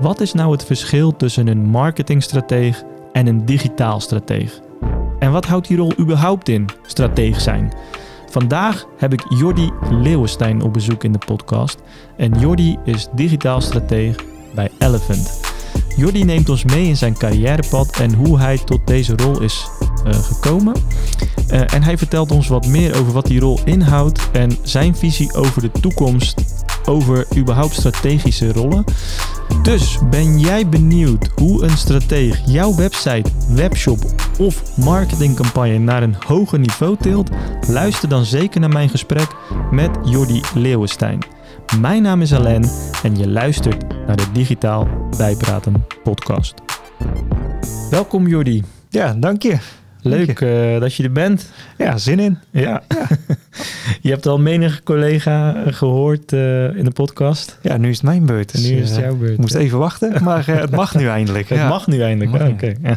Wat is nou het verschil tussen een marketingstrateeg en een digitaal strateeg? En wat houdt die rol überhaupt in, strateeg zijn? Vandaag heb ik Jordi Leeuwenstein op bezoek in de podcast. En Jordi is digitaal strateeg bij Elephant. Jordi neemt ons mee in zijn carrièrepad en hoe hij tot deze rol is uh, gekomen. Uh, en hij vertelt ons wat meer over wat die rol inhoudt en zijn visie over de toekomst, over überhaupt strategische rollen. Dus ben jij benieuwd hoe een strateeg jouw website, webshop of marketingcampagne naar een hoger niveau tilt? Luister dan zeker naar mijn gesprek met Jordi Leeuwenstein. Mijn naam is Alain en je luistert naar de Digitaal Bijpraten podcast. Welkom Jordi. Ja, dank je. Leuk uh, dat je er bent. Ja, zin in. Ja. ja. je hebt al menige collega gehoord uh, in de podcast. Ja, nu is het mijn beurt. Dus, nu is het jouw beurt. Ik moest even wachten, maar het mag nu eindelijk. het mag nu eindelijk, oké. Okay.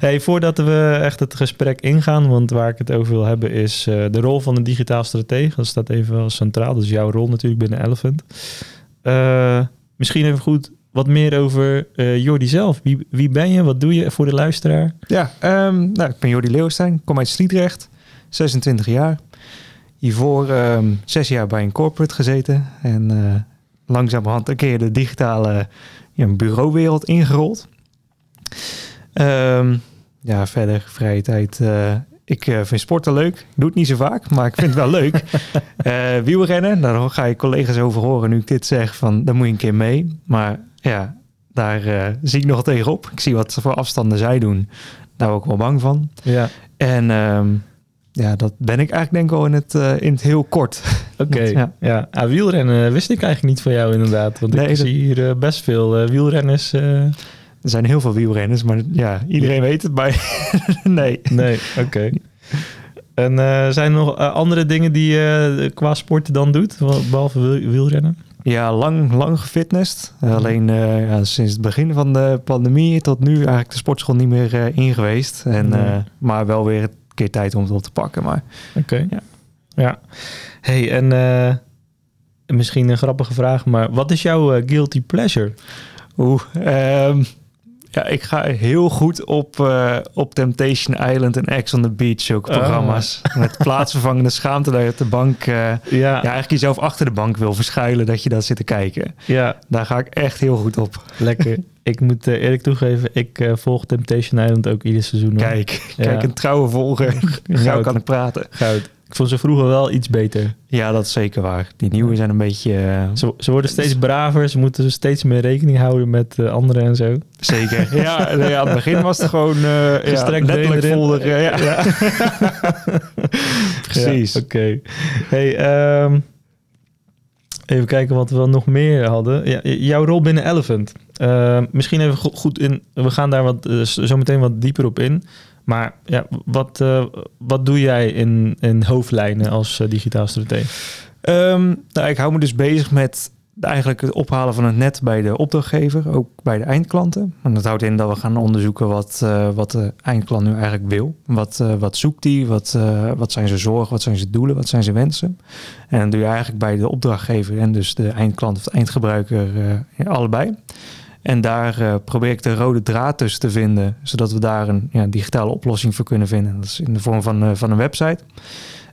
hey, voordat we echt het gesprek ingaan, want waar ik het over wil hebben is de rol van een digitaal stratege. Dat staat even centraal, dat is jouw rol natuurlijk binnen Elephant. misschien even goed wat meer over uh, Jordi zelf. Wie, wie ben je? Wat doe je voor de luisteraar? Ja, um, nou, ik ben Jordi Leeuwenstein, kom uit Sliedrecht, 26 jaar. Hiervoor um, zes jaar bij een corporate gezeten en uh, langzamerhand een keer de digitale ja, bureauwereld ingerold. Um, ja, verder vrije tijd. Uh, ik uh, vind sporten leuk. Ik doe het niet zo vaak, maar ik vind het wel leuk. Uh, wielrennen, daar ga je collega's over horen nu ik dit zeg. Van, daar moet je een keer mee. Maar ja, daar zie ik nog tegenop. Ik zie wat voor afstanden zij doen. Daar ben ik wel bang van. Ja. En um, ja, dat ben ik eigenlijk denk ik al in het, uh, in het heel kort. Oké, okay. ja. ja. Ah, wielrennen wist ik eigenlijk niet van jou inderdaad. Want nee, ik dat... zie hier uh, best veel wielrenners... Er zijn heel veel wielrenners, maar ja, iedereen weet het bij. nee. Nee, oké. Okay. En zijn er nog andere dingen die je qua sporten dan doet, behalve wielrennen? Ja, lang, lang gefitnessd. Uh, alleen uh, ja, sinds het begin van de pandemie tot nu eigenlijk de sportschool niet meer uh, in geweest. En, nee. maar wel weer een keer tijd om het op te pakken. Maar oké. Okay. Ja. ja. Hey, en misschien een grappige vraag, maar wat is jouw guilty pleasure? Oeh, um, ja, ik ga heel goed op, uh, op Temptation Island en X on the Beach ook programma's. Oh. Met plaatsvervangende schaamte dat je op de bank... Uh, ja. ja. eigenlijk jezelf achter de bank wil verschuilen dat je dat zit te kijken. Ja. Daar ga ik echt heel goed op. Lekker. ik moet uh, eerlijk toegeven, ik volg Temptation Island ook ieder seizoen. Kijk, ja. kijk, een trouwe volger. Gauw kan ik praten. Goud. Ik vond ze vroeger wel iets beter. Ja, dat is zeker waar. Die nieuwe zijn een beetje... Uh, ze, ze, worden steeds braver. Ze moeten steeds meer rekening houden met uh, anderen en zo. Zeker. ja, nee, aan het begin was het gewoon uh, gestrekt ja, letterlijk volder. Ja. ja. Precies. Oké. Okay. Hey, um, even kijken wat we nog meer hadden. Ja, jouw rol binnen Elephant. misschien even goed in... We gaan daar wat, zo meteen wat dieper op in. Maar ja, wat, uh, wat doe jij in, in hoofdlijnen als uh, digitaal strateeg? Um, nou, ik hou me dus bezig met eigenlijk het ophalen van het net bij de opdrachtgever, ook bij de eindklanten. En dat houdt in dat we gaan onderzoeken wat, uh, wat de eindklant nu eigenlijk wil. Wat, wat zoekt hij? Wat, wat zijn zijn zorgen? Wat zijn zijn doelen? Wat zijn zijn wensen? En doe je eigenlijk bij de opdrachtgever en dus de eindklant of de eindgebruiker allebei. En daar uh, probeer ik de rode draad tussen te vinden, zodat we daar een ja, digitale oplossing voor kunnen vinden. Dat is in de vorm van, uh, van een website.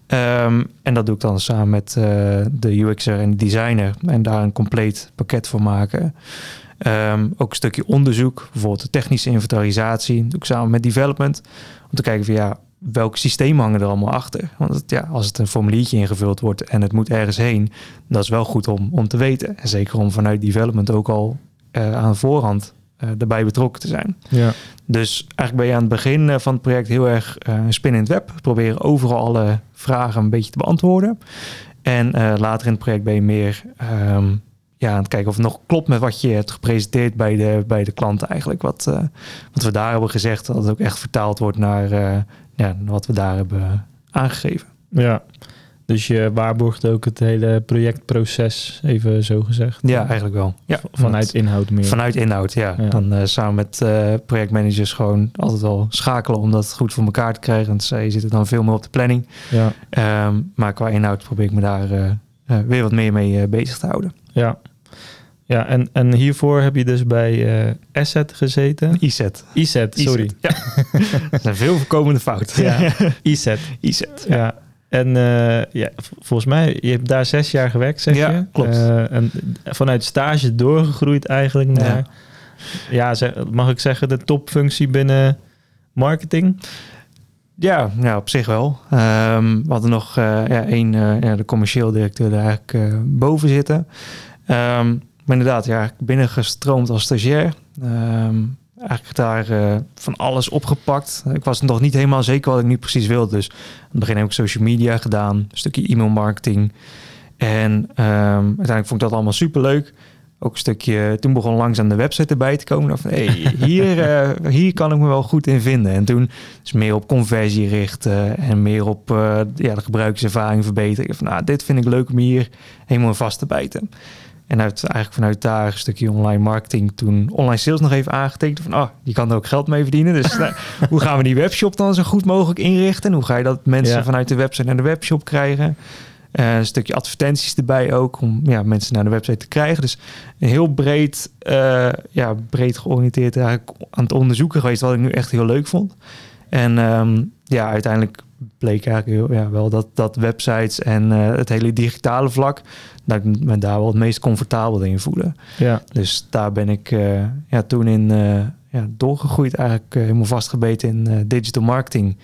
Um, en dat doe ik dan samen met uh, de UX'er en de designer en daar een compleet pakket voor maken. Um, ook een stukje onderzoek, bijvoorbeeld de technische inventarisatie, doe ik samen met development, om te kijken van ja, welk systeem hangen er allemaal achter. Want ja, als het een formuliertje ingevuld wordt en het moet ergens heen, dat is wel goed om, om te weten. En zeker om vanuit development ook al uh, aan voorhand uh, erbij betrokken te zijn. Ja. Dus eigenlijk ben je aan het begin eh, van het project heel erg een spin in het web. Proberen overal alle vragen een beetje te beantwoorden. En later in het project ben je meer um, ja, aan het kijken of het nog klopt met wat je hebt gepresenteerd bij de, bij de klant eigenlijk. Wat, wat we daar hebben gezegd, dat het ook echt vertaald wordt naar ja, wat we daar hebben aangegeven. Ja, dus je waarborgt ook het hele projectproces, even zo gezegd. Ja, eigenlijk wel. Ja, vanuit inhoud meer. Vanuit inhoud, ja. Dan uh, samen met uh, projectmanagers gewoon altijd al schakelen om dat goed voor elkaar te krijgen. Want zij zitten dan veel meer op de planning. Ja. Um, maar qua inhoud probeer ik me daar uh, weer wat meer mee bezig te houden. Ja. Ja, en, en hiervoor heb je dus bij eh Asset gezeten. IZ. IZ, sorry. Ja. dat is een veel voorkomende fout. Ja, IZ. IZ. Ja. En eh, ja, volgens mij, je hebt daar zes jaar gewerkt, zeg Ja, je? klopt. Eh, en vanuit stage doorgegroeid eigenlijk naar, ja, zeg- mag ik zeggen, de topfunctie binnen marketing? Ja, ja, op zich wel. Ehm, we hadden nog eh, ja, één, ja, de commercieel directeur daar eigenlijk boven zitten. Ehm, maar inderdaad, ja, binnengestroomd als stagiair. Ehm, eigenlijk daar eh, van alles opgepakt. Ik was nog niet helemaal zeker wat ik nu precies wilde. Dus aan het begin heb ik social media gedaan, een stukje e-mail marketing. En ehm, uiteindelijk vond ik dat allemaal superleuk. Ook een stukje, toen begon langzaam de website erbij te komen. Van, hey, hier, eh, hier kan ik me wel goed in vinden. En toen is meer op conversie richten en meer op eh, ja, de gebruikerservaring verbeteren. Van, nou, dit vind ik leuk om hier helemaal vast te bijten. En uit, eigenlijk vanuit daar een stukje online marketing toen online sales nog even aangetekend. Van, oh, je kan er ook geld mee verdienen. Dus nou, hoe gaan we die webshop dan zo goed mogelijk inrichten? En hoe ga je dat mensen Ja. vanuit de website naar de webshop krijgen? Eh, een stukje advertenties erbij ook om ja, mensen naar de website te krijgen. Dus een heel breed, eh, ja, breed georiënteerd eigenlijk aan het onderzoeken geweest wat ik nu echt heel leuk vond. En ehm, ja, uiteindelijk bleek eigenlijk ja, wel dat, dat websites en eh, het hele digitale vlak, dat ik me daar wel het meest comfortabel in voelde. Ja, Dus daar ben ik eh, ja, toen in eh, ja, doorgegroeid, eigenlijk helemaal vastgebeten in digital marketing.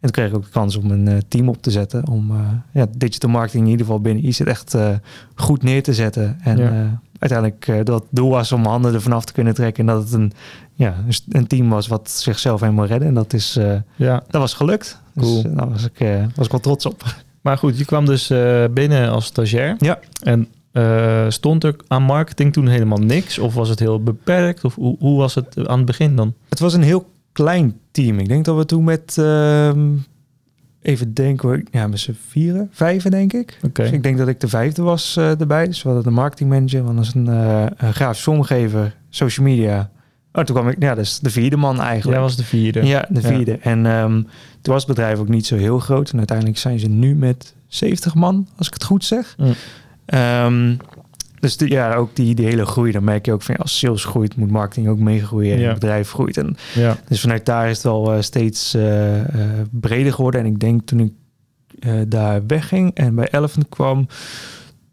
En toen kreeg ik ook de kans om een team op te zetten. Om ja, digital marketing in ieder geval binnen ICET echt goed neer te zetten. En Ja. Uiteindelijk eh, dat doel was om handen ervan af te kunnen trekken. En dat het een, ja, een team was wat zichzelf helemaal redde. En dat, is, eh, ja. dat was gelukt. Cool. Dus daar was ik, was ik wel trots op. Maar goed, je kwam dus binnen als stagiair. Ja. En stond er aan marketing toen helemaal niks? Of was het heel beperkt? Of hoe, hoe was het aan het begin dan? Het was een heel klein team. Ik denk dat we toen met, ehm, even denken, hoor, ja, met z'n vieren, vijven denk ik. Oké. Dus ik denk dat ik de vijfde was eh, erbij. Dus we hadden de marketingmanager, we hadden een, eh een grafisch vormgever, social media. Oh, toen kwam ik, ja, dus de vierde man eigenlijk. Jij was de vierde. Ja, de Ja. vierde. En ehm, toen was het bedrijf ook niet zo heel groot. En uiteindelijk zijn ze nu met 70 man, als ik het goed zeg. Mm. Ehm, dus ja, ook die, die hele groei, dan merk je ook van ja, als sales groeit, moet marketing ook meegroeien en Ja. het bedrijf groeit. En Ja. dus vanuit daar is het wel eh, steeds eh, eh, breder geworden. En ik denk toen ik daar wegging en bij Elephant kwam,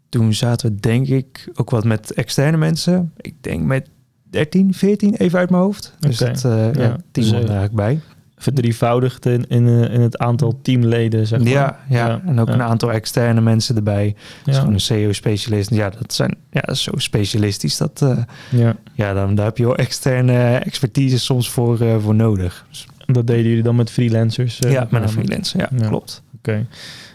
toen zaten we denk ik ook wat met externe mensen. Ik denk met 13, 14 even uit mijn hoofd. Dus dat Ja, ja, dus, eh, er eigenlijk bij. Verdrievoudigd in, in, eh, in het aantal teamleden, zeg maar. Ja, ja, en ook ja. een aantal externe mensen erbij. Dus gewoon een CEO-specialist. Ja, dat zijn ja, zo specialistisch. Dat, eh, ja. ja, dan, daar heb je wel externe expertise soms voor, eh, voor nodig. Dus, Dat deden jullie dan met freelancers? ja, met een freelancer. Ja, Ja. klopt. Oké.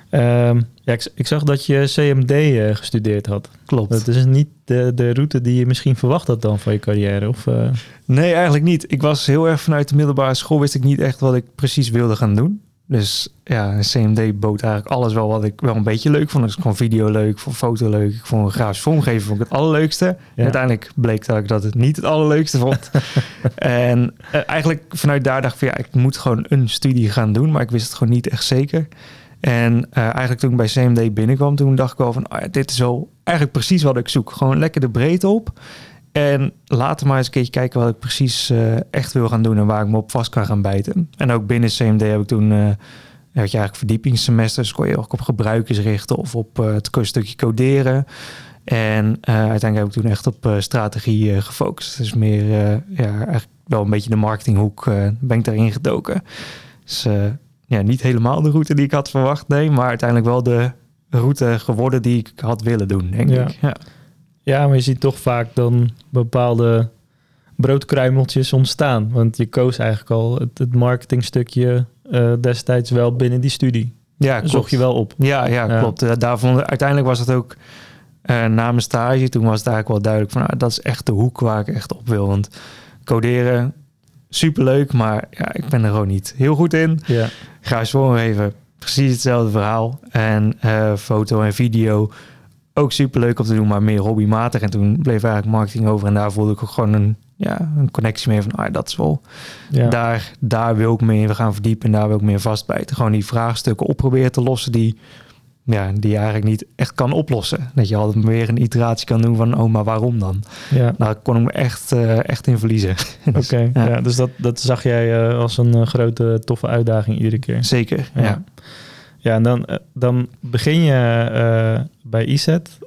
Ehm, ja, ik, ik zag dat je CMD eh, gestudeerd had. Klopt. Dat is niet de, de route die je misschien verwacht had dan van je carrière. Of, eh, Nee, eigenlijk niet. Ik was heel erg vanuit de middelbare school, wist ik niet echt wat ik precies wilde gaan doen. Dus ja, een CMD bood eigenlijk alles wel wat ik wel een beetje leuk vond. Dus ik vond video leuk, ik vond foto leuk, ik vond grafisch vormgeven vond ik het allerleukste. Ja. Uiteindelijk bleek dat ik dat het niet het allerleukste vond. en eh, eigenlijk vanuit daar dacht ik van ja, ik moet gewoon een studie gaan doen, maar ik wist het gewoon niet echt zeker. En eh, eigenlijk toen ik bij CMD binnenkwam, toen dacht ik wel van, oh dit is wel eigenlijk precies wat ik zoek. Gewoon lekker de breedte op. En later maar eens een keertje kijken wat ik precies eh, echt wil gaan doen en waar ik me op vast kan gaan bijten. En ook binnen CMD heb ik toen, eh had je eigenlijk verdiepingssemesters, kon je ook op gebruikers richten of op het stukje coderen. En uiteindelijk heb ik toen echt op strategie gefocust. Dus meer, ja, eigenlijk wel een beetje de marketinghoek ben ik daarin gedoken. Dus ja, niet helemaal de route die ik had verwacht, nee, maar uiteindelijk wel de route geworden die ik had willen doen, denk Ja. ik. Ja. ja, maar je ziet toch vaak dan bepaalde broodkruimeltjes ontstaan. Want je koos eigenlijk al het, het marketingstukje eh, destijds wel binnen die studie. Ja, Zocht klopt. je wel op. Ja, ja, Ja. klopt. Eh, Daar vond, uiteindelijk was het ook eh, na mijn stage. Toen was het eigenlijk wel duidelijk van nou, dat is echt de hoek waar ik echt op wil. Want coderen, superleuk, maar ja, ik ben er gewoon niet heel goed in. Ja, Grafisch vormgeven, precies hetzelfde verhaal. En eh, foto en video, ook superleuk om te doen, maar meer hobbymatig. En toen bleef eigenlijk marketing over en daar voelde ik ook gewoon een, ja, een connectie mee van ah, dat is wel ja. daar, daar wil ik me in gaan verdiepen en daar wil ik meer vastbijten. Gewoon die vraagstukken op proberen te lossen die ja, die je eigenlijk niet echt kan oplossen. Dat je altijd weer een iteratie kan doen van, oh, maar waarom dan? Ja. Nou, kon ik me echt, eh, echt in verliezen. Dus, Oké, ja. ja. dus dat, dat zag jij eh, als een eh, grote, toffe uitdaging iedere keer. Zeker, Ja. ja. Ja, en dan, dan begin je bij IZET.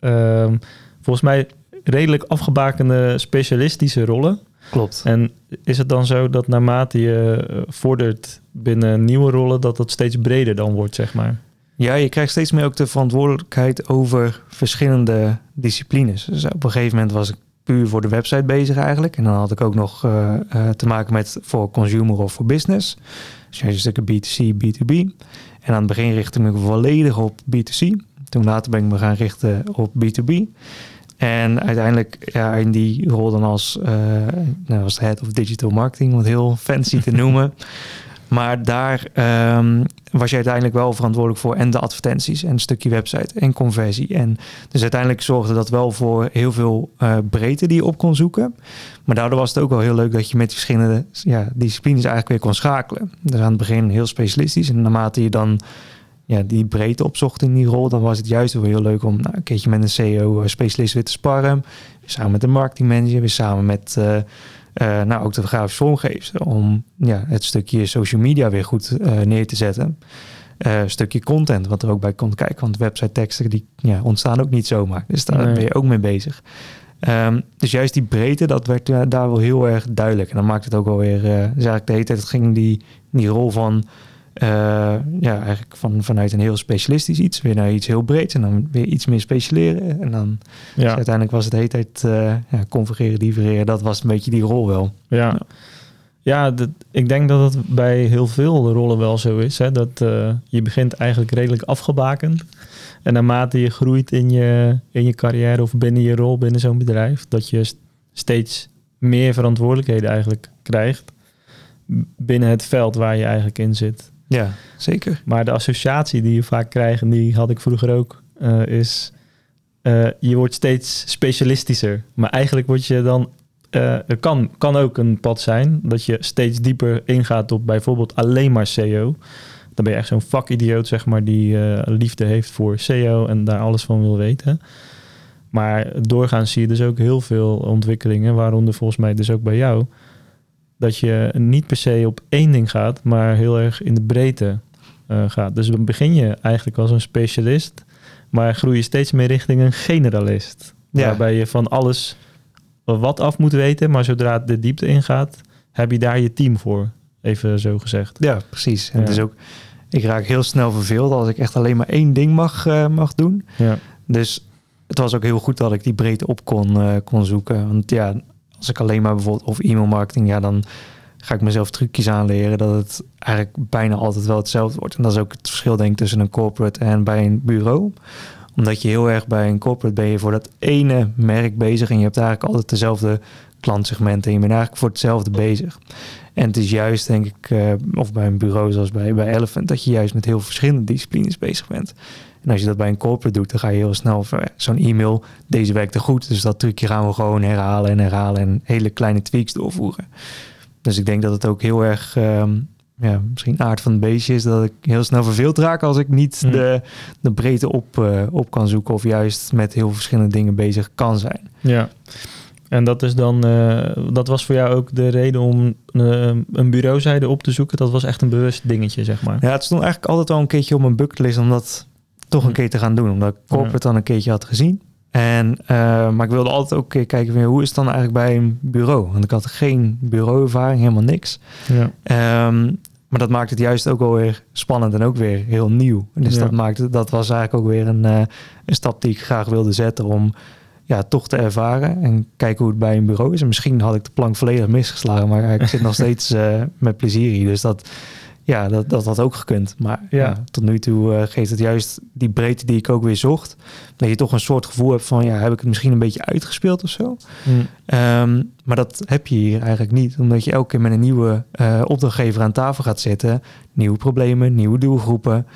Ehm, volgens mij redelijk afgebakende specialistische rollen. Klopt. En is het dan zo dat naarmate je vordert binnen nieuwe rollen, dat dat steeds breder dan wordt, zeg maar? Ja, je krijgt steeds meer ook de verantwoordelijkheid over verschillende disciplines. Dus op een gegeven moment was ik puur voor de website bezig eigenlijk. En dan had ik ook nog eh, eh, te maken met voor consumer of voor business. Dus juist stukken B2C, B2B. En aan het begin richtte ik me volledig op B2C. Toen later ben ik me gaan richten op B2B. En uiteindelijk ja, in die rol dan als, nou, als head of digital marketing, wat heel fancy te noemen. Maar daar ehm, was je uiteindelijk wel verantwoordelijk voor en de advertenties en een stukje website en conversie. En dus uiteindelijk zorgde dat wel voor heel veel eh, breedte die je op kon zoeken. Maar daardoor was het ook wel heel leuk dat je met verschillende ja, disciplines eigenlijk weer kon schakelen. Dus aan het begin heel specialistisch en naarmate je dan ja, die breedte opzocht in die rol, dan was het juist wel heel leuk om nou, een keertje met een CEO-specialist weer te sparren. Samen met een marketingmanager, weer samen met eh, eh, nou, ook de grafisch vormgever. Om ja, het stukje social media weer goed eh, neer te zetten. Een stukje content, wat er ook bij komt kijken. Want website teksten die ja, ontstaan ook niet zomaar. Dus daar Nee. ben je ook mee bezig. Ehm, dus juist die breedte, dat werd daar wel heel erg duidelijk. En dan maakt het ook wel weer... dus eigenlijk de hele tijd ging die, die rol van... eh, ja, eigenlijk van, vanuit een heel specialistisch iets weer naar iets heel breeds. En dan weer iets meer specialiseren. En dan dus uiteindelijk was het de hele tijd eh, ja, convergeren, divereren. Dat was een beetje die rol wel. ja. ja dat, ik denk dat het bij heel veel rollen wel zo is. Hè? Dat eh, je begint eigenlijk redelijk afgebakend. En naarmate je groeit in je, in je carrière of binnen je rol binnen zo'n bedrijf, dat je st- steeds meer verantwoordelijkheden eigenlijk krijgt binnen het veld waar je eigenlijk in zit. Ja, zeker. Maar de associatie die je vaak krijgt, en die had ik vroeger ook, eh, is eh, je wordt steeds specialistischer. Maar eigenlijk word je dan, eh er kan, kan ook een pad zijn dat je steeds dieper ingaat op bijvoorbeeld alleen maar SEO. Dan ben je echt zo'n vakidioot, zeg maar, die liefde heeft voor SEO en daar alles van wil weten. Maar doorgaans zie je dus ook heel veel ontwikkelingen, waaronder volgens mij dus ook bij jou, dat je niet per se op één ding gaat, maar heel erg in de breedte eh, gaat. Dus dan begin je eigenlijk als een specialist, maar groei je steeds meer richting een generalist. Ja. Waarbij je van alles wat af moet weten, maar zodra het de diepte ingaat, heb je daar je team voor. Even zo gezegd. Ja, precies. En Ja. is ook, ik raak heel snel verveeld als ik echt alleen maar één ding mag, eh, mag doen. Ja, Dus het was ook heel goed dat ik die breedte op kon, eh, kon zoeken. Want ja, als ik alleen maar bijvoorbeeld of e-mail marketing, ja, dan ga ik mezelf trucjes aanleren dat het eigenlijk bijna altijd wel hetzelfde wordt. En dat is ook het verschil denk ik tussen een corporate en bij een bureau. Omdat je heel erg bij een corporate ben je voor dat ene merk bezig en je hebt eigenlijk altijd dezelfde klantsegmenten en je bent eigenlijk voor hetzelfde bezig. En het is juist, denk ik, eh, of bij een bureau zoals bij, bij Elephant, dat je juist met heel verschillende disciplines bezig bent. En als je dat bij een corporate doet, dan ga je heel snel zo'n e-mail, deze werkte goed, dus dat trucje gaan we gewoon herhalen en herhalen en hele kleine tweaks doorvoeren. Dus ik denk dat het ook heel erg, ehm, ja, misschien aard van het beestje is, dat ik heel snel verveeld raak als ik niet Hmm. de, de breedte op, eh, op kan zoeken of juist met heel verschillende dingen bezig kan zijn. ja. En dat is dan, eh, dat was voor jou ook de reden om eh, een bureauzijde op te zoeken. Dat was echt een bewust dingetje, zeg maar. Ja, het stond eigenlijk altijd al een keertje op mijn bucketlist om dat toch een Hm. keer te gaan doen. Omdat ik corporate dan een keertje had gezien. En, eh, maar ik wilde altijd ook een keer kijken, weer, hoe is het dan eigenlijk bij een bureau? Want ik had geen bureauervaring, helemaal niks. Ja. Ehm, maar dat maakt het juist ook wel weer spannend en ook weer heel nieuw. Dus Ja. dat maakte, dat was eigenlijk ook weer een, eh, een stap die ik graag wilde zetten om ja, toch te ervaren en kijken hoe het bij een bureau is. En misschien had ik de plank volledig misgeslagen, maar ik zit nog steeds eh, met plezier hier. Dus dat, ja, dat, dat had ook gekund. Maar Ja. ja. tot nu toe eh, geeft het juist die breedte die ik ook weer zocht. Dat je toch een soort gevoel hebt van, ja, heb ik het misschien een beetje uitgespeeld of zo? Hm. Ehm, maar dat heb je hier eigenlijk niet, omdat je elke keer met een nieuwe eh, opdrachtgever aan tafel gaat zitten. Nieuwe problemen, nieuwe doelgroepen.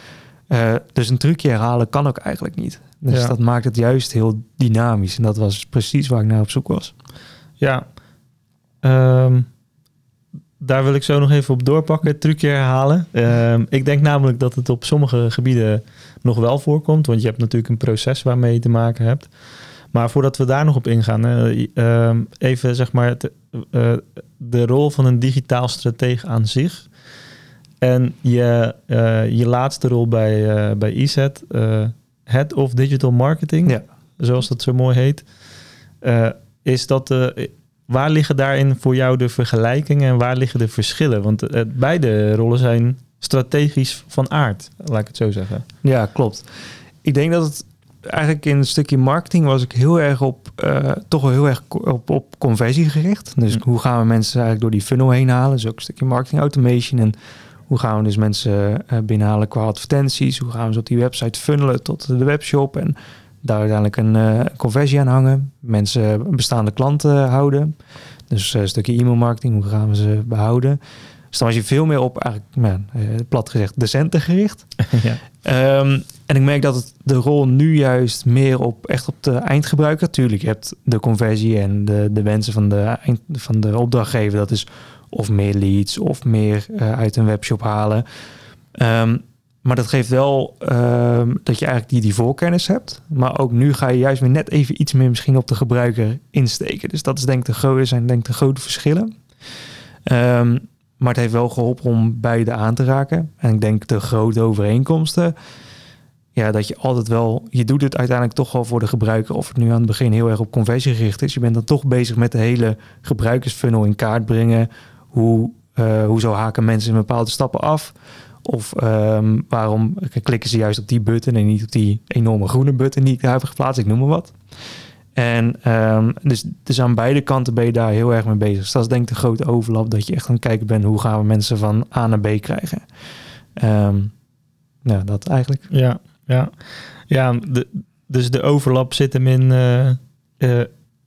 Eh, dus een trucje herhalen kan ook eigenlijk niet. Dus Ja. dat maakt het juist heel dynamisch. En dat was precies waar ik naar op zoek was. Ja. Ehm, daar wil ik zo nog even op doorpakken, het trucje herhalen. Ehm, ik denk namelijk dat het op sommige gebieden nog wel voorkomt, want je hebt natuurlijk een proces waarmee je te maken hebt. Maar voordat we daar nog op ingaan, uh, even zeg maar het, uh, de rol van een digitaal strateeg aan zich. En je, uh, je laatste rol bij, bij EZ, Head of Digital Marketing, ja. zoals dat zo mooi heet. is dat, waar liggen daarin voor jou de vergelijkingen en waar liggen de verschillen? Want beide rollen zijn strategisch van aard, laat ik het zo zeggen. Ja, klopt. Ik denk dat het eigenlijk in een stukje marketing was ik heel erg op, uh, toch wel heel erg op, op conversie gericht. Dus hm. hoe gaan we mensen eigenlijk door die funnel heen halen? Dus ook een stukje marketing automation. En hoe gaan we dus mensen uh, binnenhalen qua advertenties? Hoe gaan we ze op die website funnelen tot de webshop? En daar uiteindelijk een uh, conversie aan hangen. Mensen bestaande klanten houden. Dus een stukje e-mail marketing, hoe gaan we ze behouden? Dus dan was je veel meer op, eigenlijk, man, plat gezegd, decenten gericht. ja. Um, en ik merk dat het de rol nu juist meer op echt op de eindgebruiker. Tuurlijk, je hebt de conversie en de, de wensen van de, eind, van de opdrachtgever. Dat is of meer leads of meer uh, uit een webshop halen. Um, maar dat geeft wel um, dat je eigenlijk die, die voorkennis hebt. Maar ook nu ga je juist weer net even iets meer misschien op de gebruiker insteken. Dus dat is denk ik de zijn denk ik de grote verschillen. Um, maar het heeft wel geholpen om beide aan te raken. En ik denk de grote overeenkomsten ja, dat je altijd wel, je doet het uiteindelijk toch wel voor de gebruiker. Of het nu aan het begin heel erg op conversie gericht is. Je bent dan toch bezig met de hele gebruikersfunnel in kaart brengen. Hoe, uh, hoe zo haken mensen in bepaalde stappen af? Of um, waarom klikken ze juist op die button en niet op die enorme groene button die ik daar heb geplaatst? Ik noem maar wat. En um, dus, dus aan beide kanten ben je daar heel erg mee bezig. Dus dat is denk ik de grote overlap. Dat je echt aan het kijken bent hoe gaan we mensen van A naar B krijgen. Um, ja, dat eigenlijk. Ja, ja, ja de, dus de overlap zit hem in, uh, uh,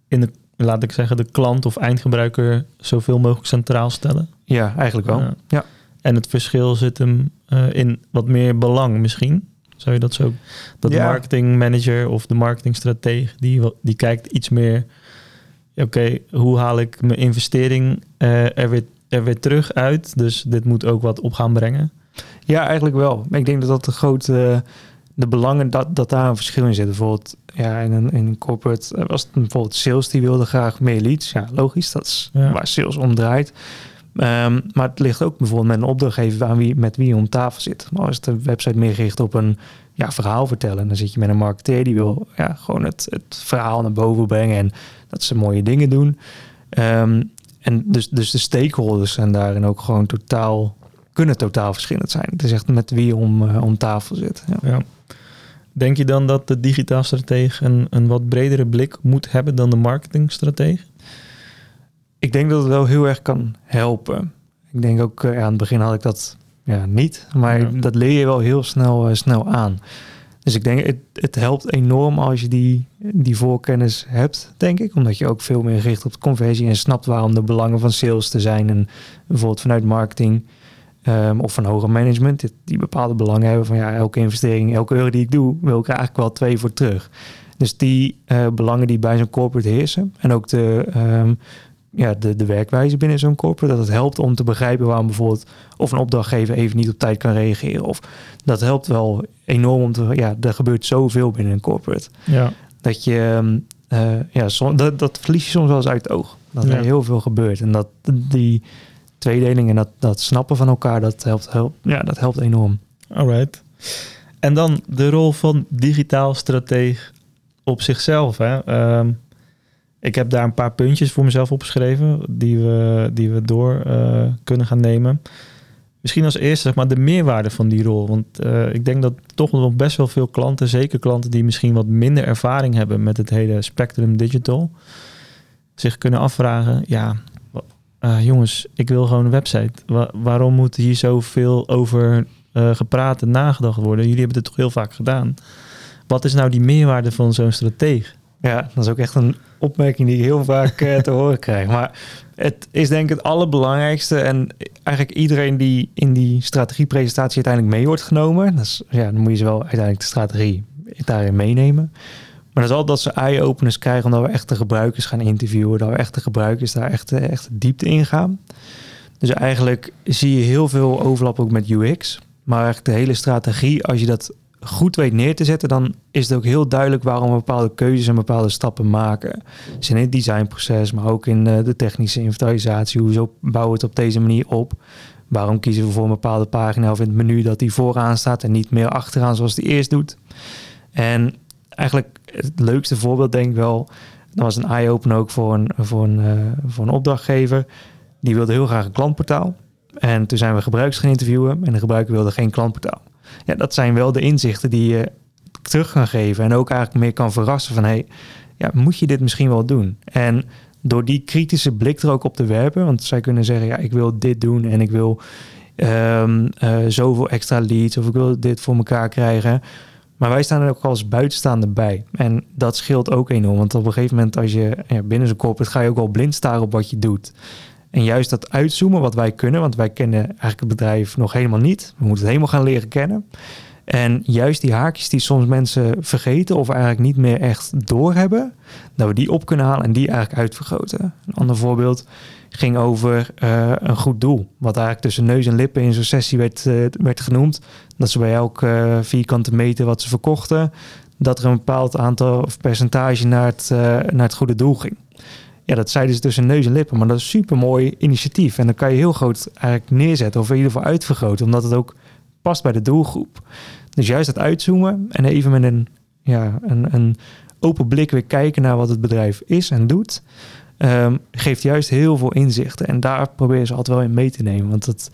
in de, laat ik zeggen, de klant of eindgebruiker zoveel mogelijk centraal stellen. Ja, eigenlijk wel. Ja. En het verschil zit hem uh, in wat meer belang misschien. Zou je dat zo? Dat de marketingmanager of de marketingstrateeg, die, die kijkt iets meer. Oké, hoe haal ik mijn investering er, weer, er weer terug uit? Dus dit moet ook wat op gaan brengen. Ja, eigenlijk wel. Ik denk dat dat de grote de belangen dat, dat daar een verschil in zit. Bijvoorbeeld ja, in, een, in een corporate eh, was het bijvoorbeeld sales die wilde graag meer leads. Ja, logisch, dat is waar sales om draait. Ehm, maar het ligt ook bijvoorbeeld met een opdrachtgever aan wie, met wie om tafel zit. Maar als de website meer gericht op een ja, verhaal vertellen, dan zit je met een marketeer die wil ja, gewoon het, het verhaal naar boven brengen en dat ze mooie dingen doen. Ehm, en dus, dus de stakeholders zijn daarin ook gewoon totaal, kunnen totaal verschillend zijn. Het is echt met wie om, uh, om tafel zit. Ja. ja. Denk je dan dat de digitaal stratege een, een wat bredere blik moet hebben dan de marketingstratege? Ik denk dat het wel heel erg kan helpen. Ik denk ook, ja, aan het begin had ik dat ja, niet, maar dat leer je wel heel snel, uh, snel aan. Dus ik denk, het, het helpt enorm als je die, die voorkennis hebt, denk ik. Omdat je ook veel meer richt op conversie en snapt waarom de belangen van sales te zijn. En bijvoorbeeld vanuit marketing Um, of van hoger management, die, die bepaalde belangen hebben van ja, elke investering, elke euro die ik doe, wil ik er eigenlijk wel twee voor terug. Dus die uh, belangen die bij zo'n corporate heersen en ook de, um, ja, de, de werkwijze binnen zo'n corporate, dat het helpt om te begrijpen waarom bijvoorbeeld of een opdrachtgever even niet op tijd kan reageren. Of dat helpt wel enorm om te, ja, er gebeurt zoveel binnen een corporate. Ja. Dat je, um, uh, ja, som, dat, dat verlies je soms wel eens uit het oog. Dat er heel veel gebeurt en dat die tweedeling en dat, dat snappen van elkaar, dat helpt, helpt, ja, dat helpt enorm. Alright. En dan de rol van digitaal strateeg op zichzelf. Hè? Ehm, ik heb daar een paar puntjes voor mezelf opgeschreven die we, die we door uh, kunnen gaan nemen. Misschien als eerste zeg maar, de meerwaarde van die rol. Want uh, ik denk dat toch nog best wel veel klanten, zeker klanten die misschien wat minder ervaring hebben met het hele spectrum digital, zich kunnen afvragen: ja, uh, jongens, ik wil gewoon een website. waarom moet hier zoveel over gepraat en nagedacht worden? Jullie hebben het toch heel vaak gedaan. Wat is nou die meerwaarde van zo'n strategie? Ja, dat is ook echt een opmerking die ik heel vaak uh, te horen krijg. Maar het is denk ik het allerbelangrijkste. En eigenlijk iedereen die in die strategiepresentatie uiteindelijk mee wordt genomen. Is, ja, dan moet je ze wel uiteindelijk de strategie daarin meenemen. Maar dat is altijd dat ze eye-openers krijgen omdat we echt de gebruikers gaan interviewen. Dat we echt de gebruikers daar echt, echt diepte in gaan. Dus eigenlijk zie je heel veel overlap ook met UX. Maar eigenlijk de hele strategie, als je dat goed weet neer te zetten, dan is het ook heel duidelijk waarom we bepaalde keuzes en bepaalde stappen maken. Dus in het designproces, maar ook in eh, de technische inventarisatie. Hoezo bouwen we het op deze manier op? Waarom kiezen we voor een bepaalde pagina of in het menu dat die vooraan staat en niet meer achteraan zoals die eerst doet? En eigenlijk het leukste voorbeeld denk ik wel, dat was een eye-open ook voor een, voor, een, uh, voor een opdrachtgever. Die wilde heel graag een klantportaal. En toen zijn we gebruikers gaan interviewen en de gebruiker wilde geen klantportaal. Ja, dat zijn wel de inzichten die je terug kan geven en ook eigenlijk meer kan verrassen van hey, ja, moet je dit misschien wel doen? En door die kritische blik er ook op te werpen, want zij kunnen zeggen ja, ik wil dit doen en ik wil um, uh, zoveel extra leads of ik wil dit voor elkaar krijgen. Maar wij staan er ook als buitenstaander bij. En dat scheelt ook enorm. Want op een gegeven moment, als je ja, binnen zo'n corporate ga je ook wel blind staren op wat je doet. En juist dat uitzoomen wat wij kunnen, want wij kennen eigenlijk het bedrijf nog helemaal niet. We moeten het helemaal gaan leren kennen. En juist die haakjes die soms mensen vergeten of eigenlijk niet meer echt doorhebben, dat we die op kunnen halen en die eigenlijk uitvergroten. Een ander voorbeeld ging over uh, een goed doel. Wat eigenlijk tussen neus en lippen in zo'n sessie werd, uh, werd genoemd. Dat ze bij elk uh, vierkante meter wat ze verkochten, dat er een bepaald aantal of percentage naar het, naar het goede doel ging. Ja, dat zeiden ze tussen neus en lippen, maar dat is een super mooi initiatief. En dan kan je heel groot eigenlijk neerzetten of in ieder geval uitvergroten, omdat het ook past bij de doelgroep. Dus juist het uitzoomen en even met een, ja, een, een open blik weer kijken naar wat het bedrijf is en doet, um, geeft juist heel veel inzichten. En daar proberen ze altijd wel in mee te nemen. Want het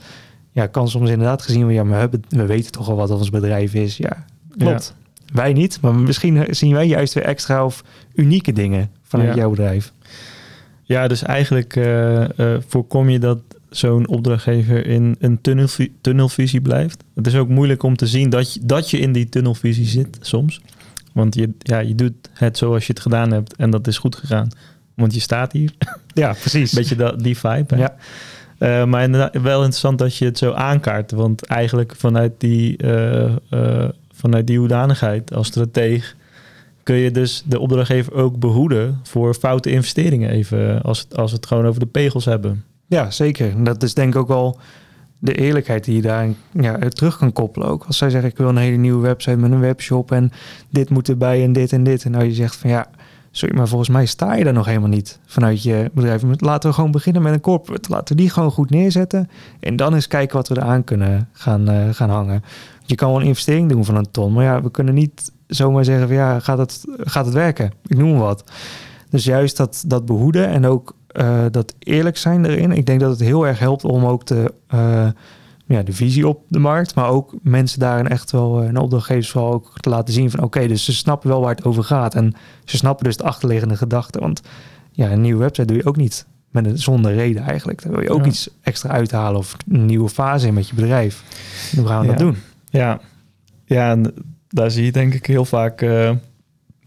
ja, kan soms inderdaad gezien worden, ja, maar we, hebben, we weten toch al wat ons bedrijf is. Ja, klopt. Wij niet, maar misschien zien wij juist weer extra of unieke dingen vanuit Ja. jouw bedrijf. Ja, dus eigenlijk eh, eh, voorkom je dat zo'n opdrachtgever in een tunnelvi- tunnelvisie blijft. Het is ook moeilijk om te zien dat je, dat je in die tunnelvisie zit soms. Want je, ja, je doet het zoals je het gedaan hebt en dat is goed gegaan. Want je staat hier. Ja, precies. Beetje dat, die vibe. hè? Ja. Eh, maar inderdaad, wel interessant dat je het zo aankaart. Want eigenlijk vanuit die, vanuit die hoedanigheid als strateeg... kun je dus de opdrachtgever ook behoeden voor foute investeringen. Even als, als we het gewoon over de pegels hebben. Ja, zeker. En dat is denk ik ook wel de eerlijkheid die je daar ja, terug kan koppelen ook. Als zij zeggen, ik wil een hele nieuwe website met een webshop en dit moet erbij en dit en dit. En nou je zegt van ja, sorry, maar volgens mij sta je daar nog helemaal niet vanuit je bedrijf. Laten we gewoon beginnen met een corporate. Laten we die gewoon goed neerzetten. En dan eens kijken wat we eraan kunnen gaan, eh, gaan hangen. Je kan wel een investering doen van een ton. Maar ja, we kunnen niet zomaar zeggen van ja, gaat het, gaat het werken? Ik noem wat. Dus juist dat, dat behoeden en ook eh, dat eerlijk zijn erin. Ik denk dat het heel erg helpt om ook de, eh, ja, de visie op de markt, maar ook mensen daarin echt wel, eh, en opdrachtgevers vooral ook te laten zien van oké, dus ze snappen wel waar het over gaat. En ze snappen dus de achterliggende gedachten. Want ja, een nieuwe website doe je ook niet met een, zonder reden eigenlijk. Daar wil je ook Ja. iets extra uithalen of een nieuwe fase in met je bedrijf. Hoe gaan we Ja. dat doen? Ja, ja en daar zie je denk ik heel vaak eh,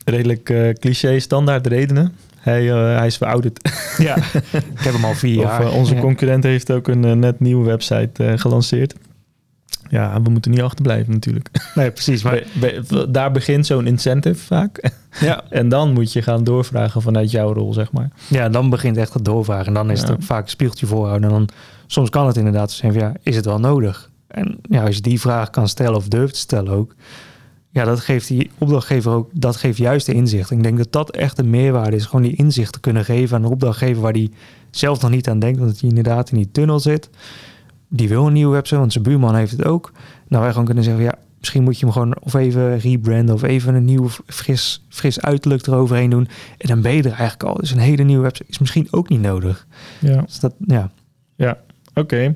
redelijk eh, cliché standaard redenen. Hij, eh, hij is verouderd. Ja, ik heb hem al vier Of, jaar. eh, onze concurrent heeft ook een net nieuwe website gelanceerd. Ja, we moeten niet achterblijven natuurlijk. Nee, precies. Maar daar begint zo'n incentive vaak. ja, En dan moet je gaan doorvragen vanuit jouw rol, zeg maar. Ja, dan begint echt het doorvragen. En dan is het Ja. ook vaak een spiegeltje voorhouden. En dan soms kan het inderdaad zijn van ja, is het wel nodig? En ja, als je die vraag kan stellen of durft te stellen ook. Ja, dat geeft die opdrachtgever ook, dat geeft juist de inzicht. Ik denk dat dat echt een meerwaarde is. Gewoon die inzicht te kunnen geven aan een opdrachtgever waar die zelf nog niet aan denkt. Want hij inderdaad in die tunnel zit. Die wil een nieuwe website, want zijn buurman heeft het ook. Nou, wij gewoon kunnen zeggen, ja, misschien moet je hem gewoon of even rebranden of even een nieuw fris, fris uiterlijk eroverheen doen. En dan ben je er eigenlijk al. Dus een hele nieuwe website is misschien ook niet nodig. Ja, Dus dat, ja. oké.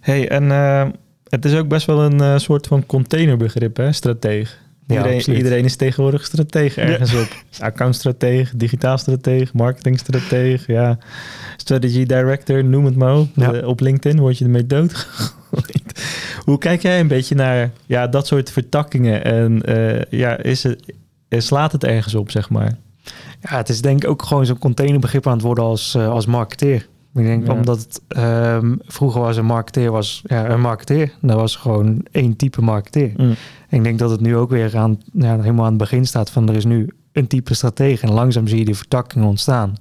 Hey, en eh, het is ook best wel een eh, soort van containerbegrip, hè, strateeg. Ja, Iedereen, absoluut. iedereen is tegenwoordig strateeg ergens op. Accountstrateeg, digitaal strateeg, marketingstrateeg, ja. Strategy director, noem het maar op. Ja. Eh, op LinkedIn word je ermee doodgegooid. Hoe kijk jij een beetje naar ja, dat soort vertakkingen? En eh, ja, is het, eh, slaat het ergens op, zeg maar? ja, het is denk ik ook gewoon zo'n containerbegrip aan het worden als, als marketeer. Ik denk Ja. omdat het, ehm, vroeger was een marketeer was ja, een marketeer. Dat was gewoon één type marketeer. Mm. Ik denk dat het nu ook weer aan, ja, helemaal aan het begin staat van er is nu een type stratege. En langzaam zie je die vertakkingen ontstaan.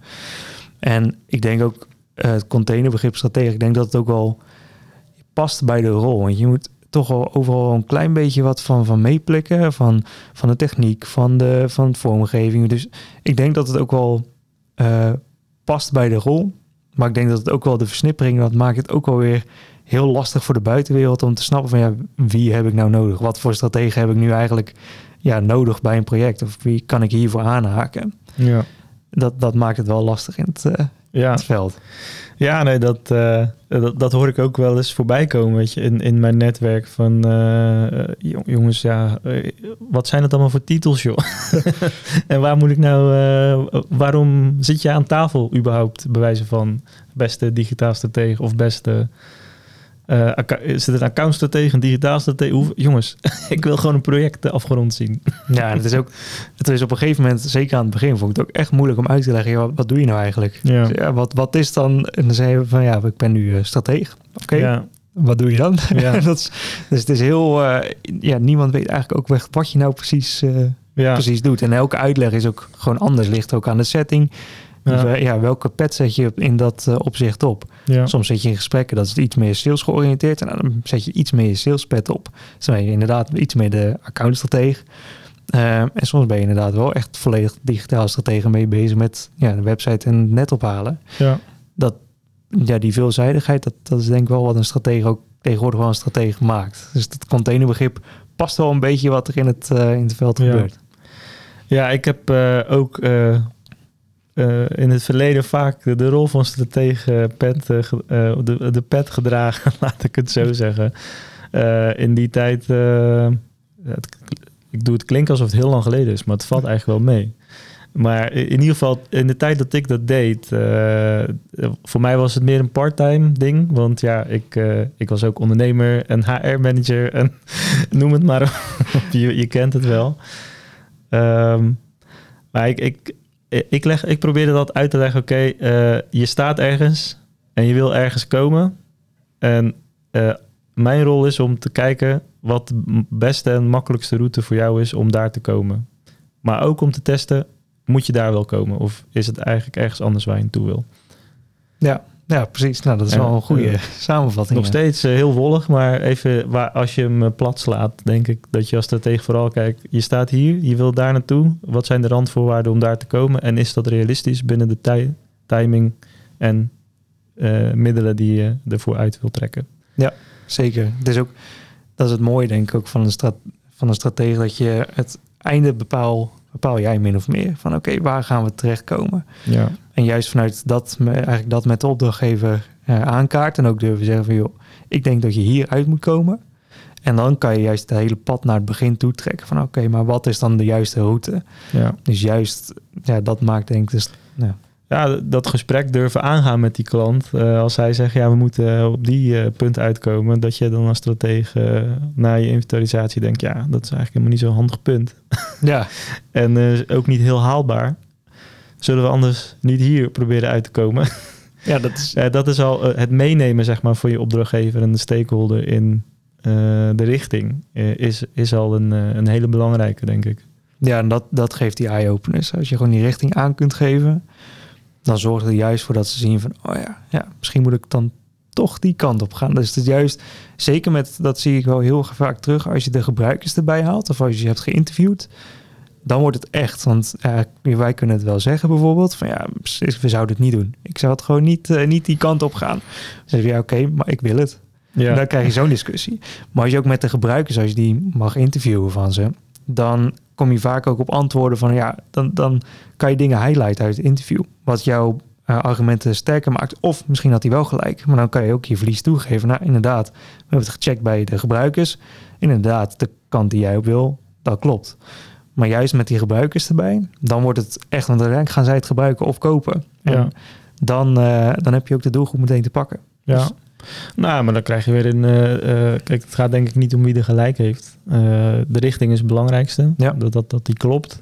En ik denk ook eh, het containerbegrip strategie, ik denk dat het ook wel past bij de rol. Want je moet toch wel overal een klein beetje wat van, van meeplikken. Van, van de techniek, van de, van de vormgeving. Dus ik denk dat het ook wel eh, past bij de rol. Maar ik denk dat het ook wel de versnippering, dat maakt het ook wel weer heel lastig voor de buitenwereld om te snappen van ja, wie heb ik nou nodig? Wat voor strategen heb ik nu eigenlijk ja, nodig bij een project? Of wie kan ik hiervoor aanhaken? Ja. Dat, dat maakt het wel lastig in het, uh, ja. het veld. Ja, nee, dat, uh, dat, dat, hoor ik ook wel eens voorbij komen, weet je, in, in mijn netwerk van uh, jongens, ja, wat zijn het allemaal voor titels, joh? en waar moet ik nou, waarom zit je aan tafel überhaupt, bij wijze van beste digitaal stratege of beste uh, is het een accountstratege, een digitaal stratege? Hoe, jongens, ik wil gewoon een project afgerond zien. Ja, het is ook, het is op een gegeven moment, zeker aan het begin, vond ik het ook echt moeilijk om uit te leggen, ja, wat, doe je nou eigenlijk? Ja. Dus ja, wat, wat is dan, en dan zei je van, ja, ik ben nu uh, stratege. Oké, okay. ja. wat doe je dan? Ja. dat is, dus het is heel, uh, ja, niemand weet eigenlijk ook wat je nou precies, ja. precies doet. En elke uitleg is ook gewoon anders, ligt ook aan de setting. Ja. ja. welke pet zet je in dat uh, opzicht op? Ja. Soms zit je in gesprekken, dat is iets meer sales georiënteerd. En dan zet je iets meer je salespet op. Dus dan ben je inderdaad iets meer de accountstratege. Uh, en soms ben je inderdaad wel echt volledig digitaal stratege mee bezig met ja, de website en het net ophalen. Ja. Dat, ja, die veelzijdigheid, dat, dat is denk ik wel wat een stratege ook tegenwoordig wel een stratege maakt. Dus dat containerbegrip past wel een beetje wat er in het, uh, in het veld ja. gebeurt. Ja, ik heb uh, ook uh, in het verleden vaak de, rol van stratege pet, uh, de, de pet gedragen, laat ik het zo zeggen. In die tijd, het, ik doe het klinken alsof het heel lang geleden is, maar het valt eigenlijk wel mee. Maar in ieder geval, in de tijd dat ik dat deed, voor mij was het meer een part-time ding. Want ja, ik, ik was ook ondernemer en HR-manager en noem het maar op. je, je kent het wel. Um, maar ik, ik, ik, leg, ik probeerde dat uit te leggen. Oké, uh, je staat ergens en je wil ergens komen. En uh, mijn rol is om te kijken wat de beste en makkelijkste route voor jou is om daar te komen. Maar ook om te testen, moet je daar wel komen? Of is het eigenlijk ergens anders waar je naartoe wil? Ja, ja, precies. Nou, dat is Ja, wel een goede ja. samenvatting. Nog ja. steeds eh, heel wollig, maar even waar, als je hem eh, plat slaat, denk ik dat je als stratege vooral kijkt. Je staat hier, je wil daar naartoe. Wat zijn de randvoorwaarden om daar te komen? En is dat realistisch binnen de tij- timing en eh, middelen die je ervoor uit wil trekken? Zeker. Het is ook, dat is het mooie denk ik ook van een, strat, van een stratege, dat je het einde bepaal, bepaal jij min of meer. Van oké, waar gaan we terechtkomen? Ja, En juist vanuit dat, eigenlijk dat met de opdrachtgever eh, aankaart en ook durven zeggen van joh, ik denk dat je hier uit moet komen. En dan kan je juist het hele pad naar het begin toe trekken van oké, maar wat is dan de juiste route? ja. Dus juist, ja, dat maakt denk ik dus, ja, ja, dat gesprek durven aangaan met die klant. eh, als hij zegt, ja, we moeten op die eh, punt uitkomen. Dat je dan als stratege eh, na je inventarisatie denkt, ja, dat is eigenlijk helemaal niet zo'n handig punt. ja, En eh, ook niet heel haalbaar. Zullen we anders niet hier proberen uit te komen? ja, dat is, Eh, dat is al eh, het meenemen zeg maar, voor je opdrachtgever en de stakeholder in eh, de richting. is, is al een, een hele belangrijke, denk ik. Ja, en dat, dat geeft die eye-openers. Als je gewoon die richting aan kunt geven, dan zorgt het juist voor dat ze zien van, oh ja, ja, misschien moet ik dan toch die kant op gaan. Dus het is juist, zeker met, dat zie ik wel heel vaak terug, als je de gebruikers erbij haalt of als je hebt geïnterviewd, dan wordt het echt. Want ja, wij kunnen het wel zeggen bijvoorbeeld, van ja, precies, we zouden het niet doen. Ik zou het gewoon niet, eh, niet die kant op gaan. Dan zeg je, ja, oké, maar ik wil het. Ja, En dan krijg je zo'n discussie. Maar als je ook met de gebruikers, als je die mag interviewen van ze, dan kom je vaak ook op antwoorden van ja, dan, dan kan je dingen highlighten uit het interview. Wat jouw eh, argumenten sterker maakt. Of misschien had hij wel gelijk, maar dan kan je ook je verlies toegeven. Nou, inderdaad, we hebben het gecheckt bij de gebruikers. Inderdaad, de kant die jij op wil, dat klopt. Maar juist met die gebruikers erbij, dan wordt het echt, want uiteindelijk gaan zij het gebruiken of kopen. En Ja. dan, eh, dan heb je ook de doelgroep meteen te pakken. ja. Dus- Nou, maar dan krijg je weer een... eh, eh, kijk, het gaat denk ik niet om wie er gelijk heeft. De richting is het belangrijkste. Ja. Dat, dat, dat die klopt.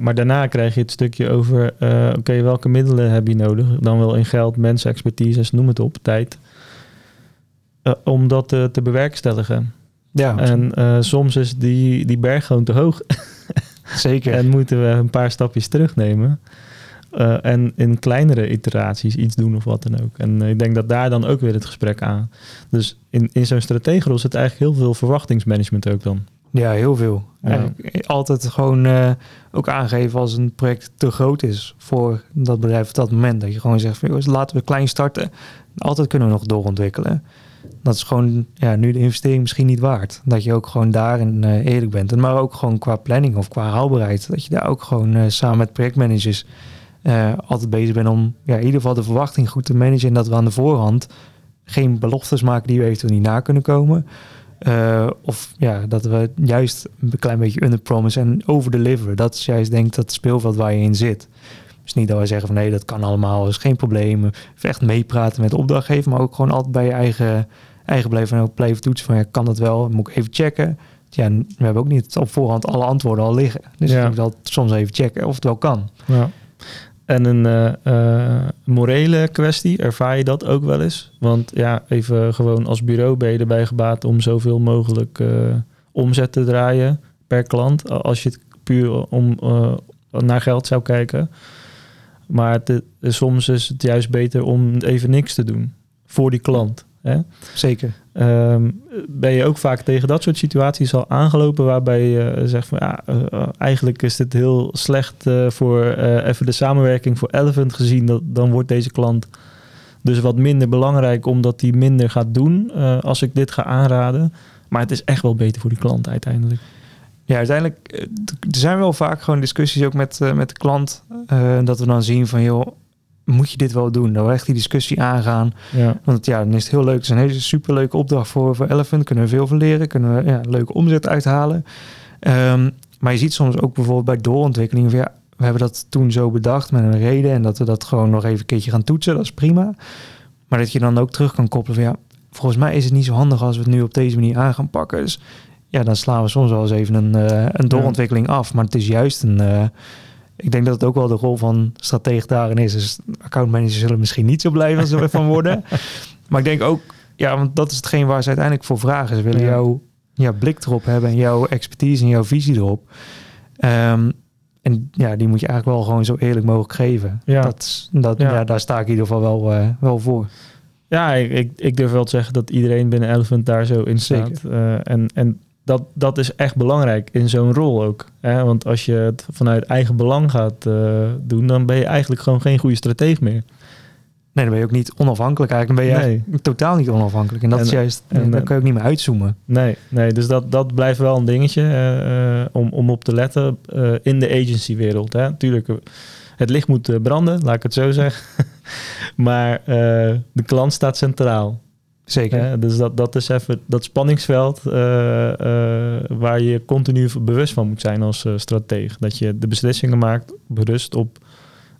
Maar daarna krijg je het stukje over... Oké, welke middelen heb je nodig? Dan wel in geld, mensen, expertise, noem het op, tijd. Om dat te bewerkstelligen. Ja, En eh, soms is die, die berg gewoon te hoog. zeker. En moeten we een paar stapjes terugnemen. Eh, en in kleinere iteraties iets doen of wat dan ook. En ik denk dat daar dan ook weer het gesprek aan. Dus in, in zo'n strategenrol zit eigenlijk heel veel verwachtingsmanagement ook dan. Ja, heel veel. Ja. Altijd gewoon eh, ook aangeven als een project te groot is voor dat bedrijf op dat moment. Dat je gewoon zegt, van, laten we klein starten. Altijd kunnen we nog doorontwikkelen. Dat is gewoon ja, nu de investering misschien niet waard. Dat je ook gewoon daarin uh, eerlijk bent. En maar ook gewoon qua planning of qua haalbaarheid. Dat je daar ook gewoon uh, samen met projectmanagers altijd bezig bent om ja, in ieder geval de verwachting goed te managen. En dat we aan de voorhand geen beloftes maken die we eventueel niet na kunnen komen. Of ja, dat we juist een klein beetje underpromise en overdeliveren. Dat is juist denk ik dat speelveld waar je in zit. Dus niet dat wij zeggen van nee, dat kan allemaal, is geen probleem. Of echt meepraten met de opdrachtgever, maar ook gewoon altijd bij je eigen, eigen blijven en ook blijven toetsen van ja, kan dat wel? Moet ik even checken? Ja, we hebben ook niet op voorhand alle antwoorden al liggen. Dus ja. ik moet dat soms even checken of het wel kan. Ja. En een uh, morele kwestie, ervaar je dat ook wel eens? Want ja, even gewoon als bureau ben je erbij gebaat om zoveel mogelijk uh, omzet te draaien per klant. Als je het puur om, naar geld zou kijken. Maar het, soms is het juist beter om even niks te doen voor die klant. Hè? Zeker. Um, ben je ook vaak tegen dat soort situaties al aangelopen waarbij je zegt van ja, uh, eigenlijk is dit heel slecht uh, voor uh, even de samenwerking voor Elephant gezien. Dat, dan wordt deze klant dus wat minder belangrijk omdat hij minder gaat doen als ik dit ga aanraden. Maar het is echt wel beter voor die klant uiteindelijk. Ja, uiteindelijk er zijn wel vaak gewoon discussies ook met, met de klant. dat we dan zien van joh, moet je dit wel doen? Dan echt die discussie aangaan. Ja. Want ja, dan is het heel leuk. Het is een hele superleuke opdracht voor, voor Elephant. Kunnen we veel van leren. Kunnen we ja, leuke omzet uithalen. Um, maar je ziet soms ook bijvoorbeeld bij doorontwikkeling... Van, ja, we hebben dat toen zo bedacht met een reden... en dat we dat gewoon nog even een keertje gaan toetsen. Dat is prima. Maar dat je dan ook terug kan koppelen van... ja, volgens mij is het niet zo handig als we het nu op deze manier aan gaan pakken. Dus ja, dan slaan we soms wel eens even een, uh, een doorontwikkeling af. Maar het is juist een... Uh, ik denk dat het ook wel de rol van stratege daarin is. Dus accountmanagers zullen misschien niet zo blij als ze ervan worden. Maar ik denk ook, ja, want dat is hetgeen waar ze uiteindelijk voor vragen. Ze willen ja. jouw ja, blik erop hebben en jouw expertise en jouw visie erop. Um, en ja, die moet je eigenlijk wel gewoon zo eerlijk mogelijk geven. Ja. Dat, dat, ja. ja daar sta ik in ieder geval wel, uh, wel voor. Ja, ik, ik durf wel te zeggen dat iedereen binnen Elephant daar zo in staat. Uh, en, en dat, dat is echt belangrijk in zo'n rol ook. Hè? Want als je het vanuit eigen belang gaat uh, doen, dan ben je eigenlijk gewoon geen goede strateeg meer. Nee, dan ben je ook niet onafhankelijk. Eigenlijk dan ben je nee. totaal niet onafhankelijk. En dat en, is juist, en, dan kan je ook niet meer uitzoomen. Nee, nee dus dat, dat blijft wel een dingetje uh, uh, om, om op te letten in de agencywereld. Natuurlijk, het licht moet branden, laat ik het zo zeggen. maar de klant staat centraal. Zeker. Ja, dus dat, dat is even dat spanningsveld uh, uh, waar je continu bewust van moet zijn als uh, strateeg. Dat je de beslissingen maakt berust op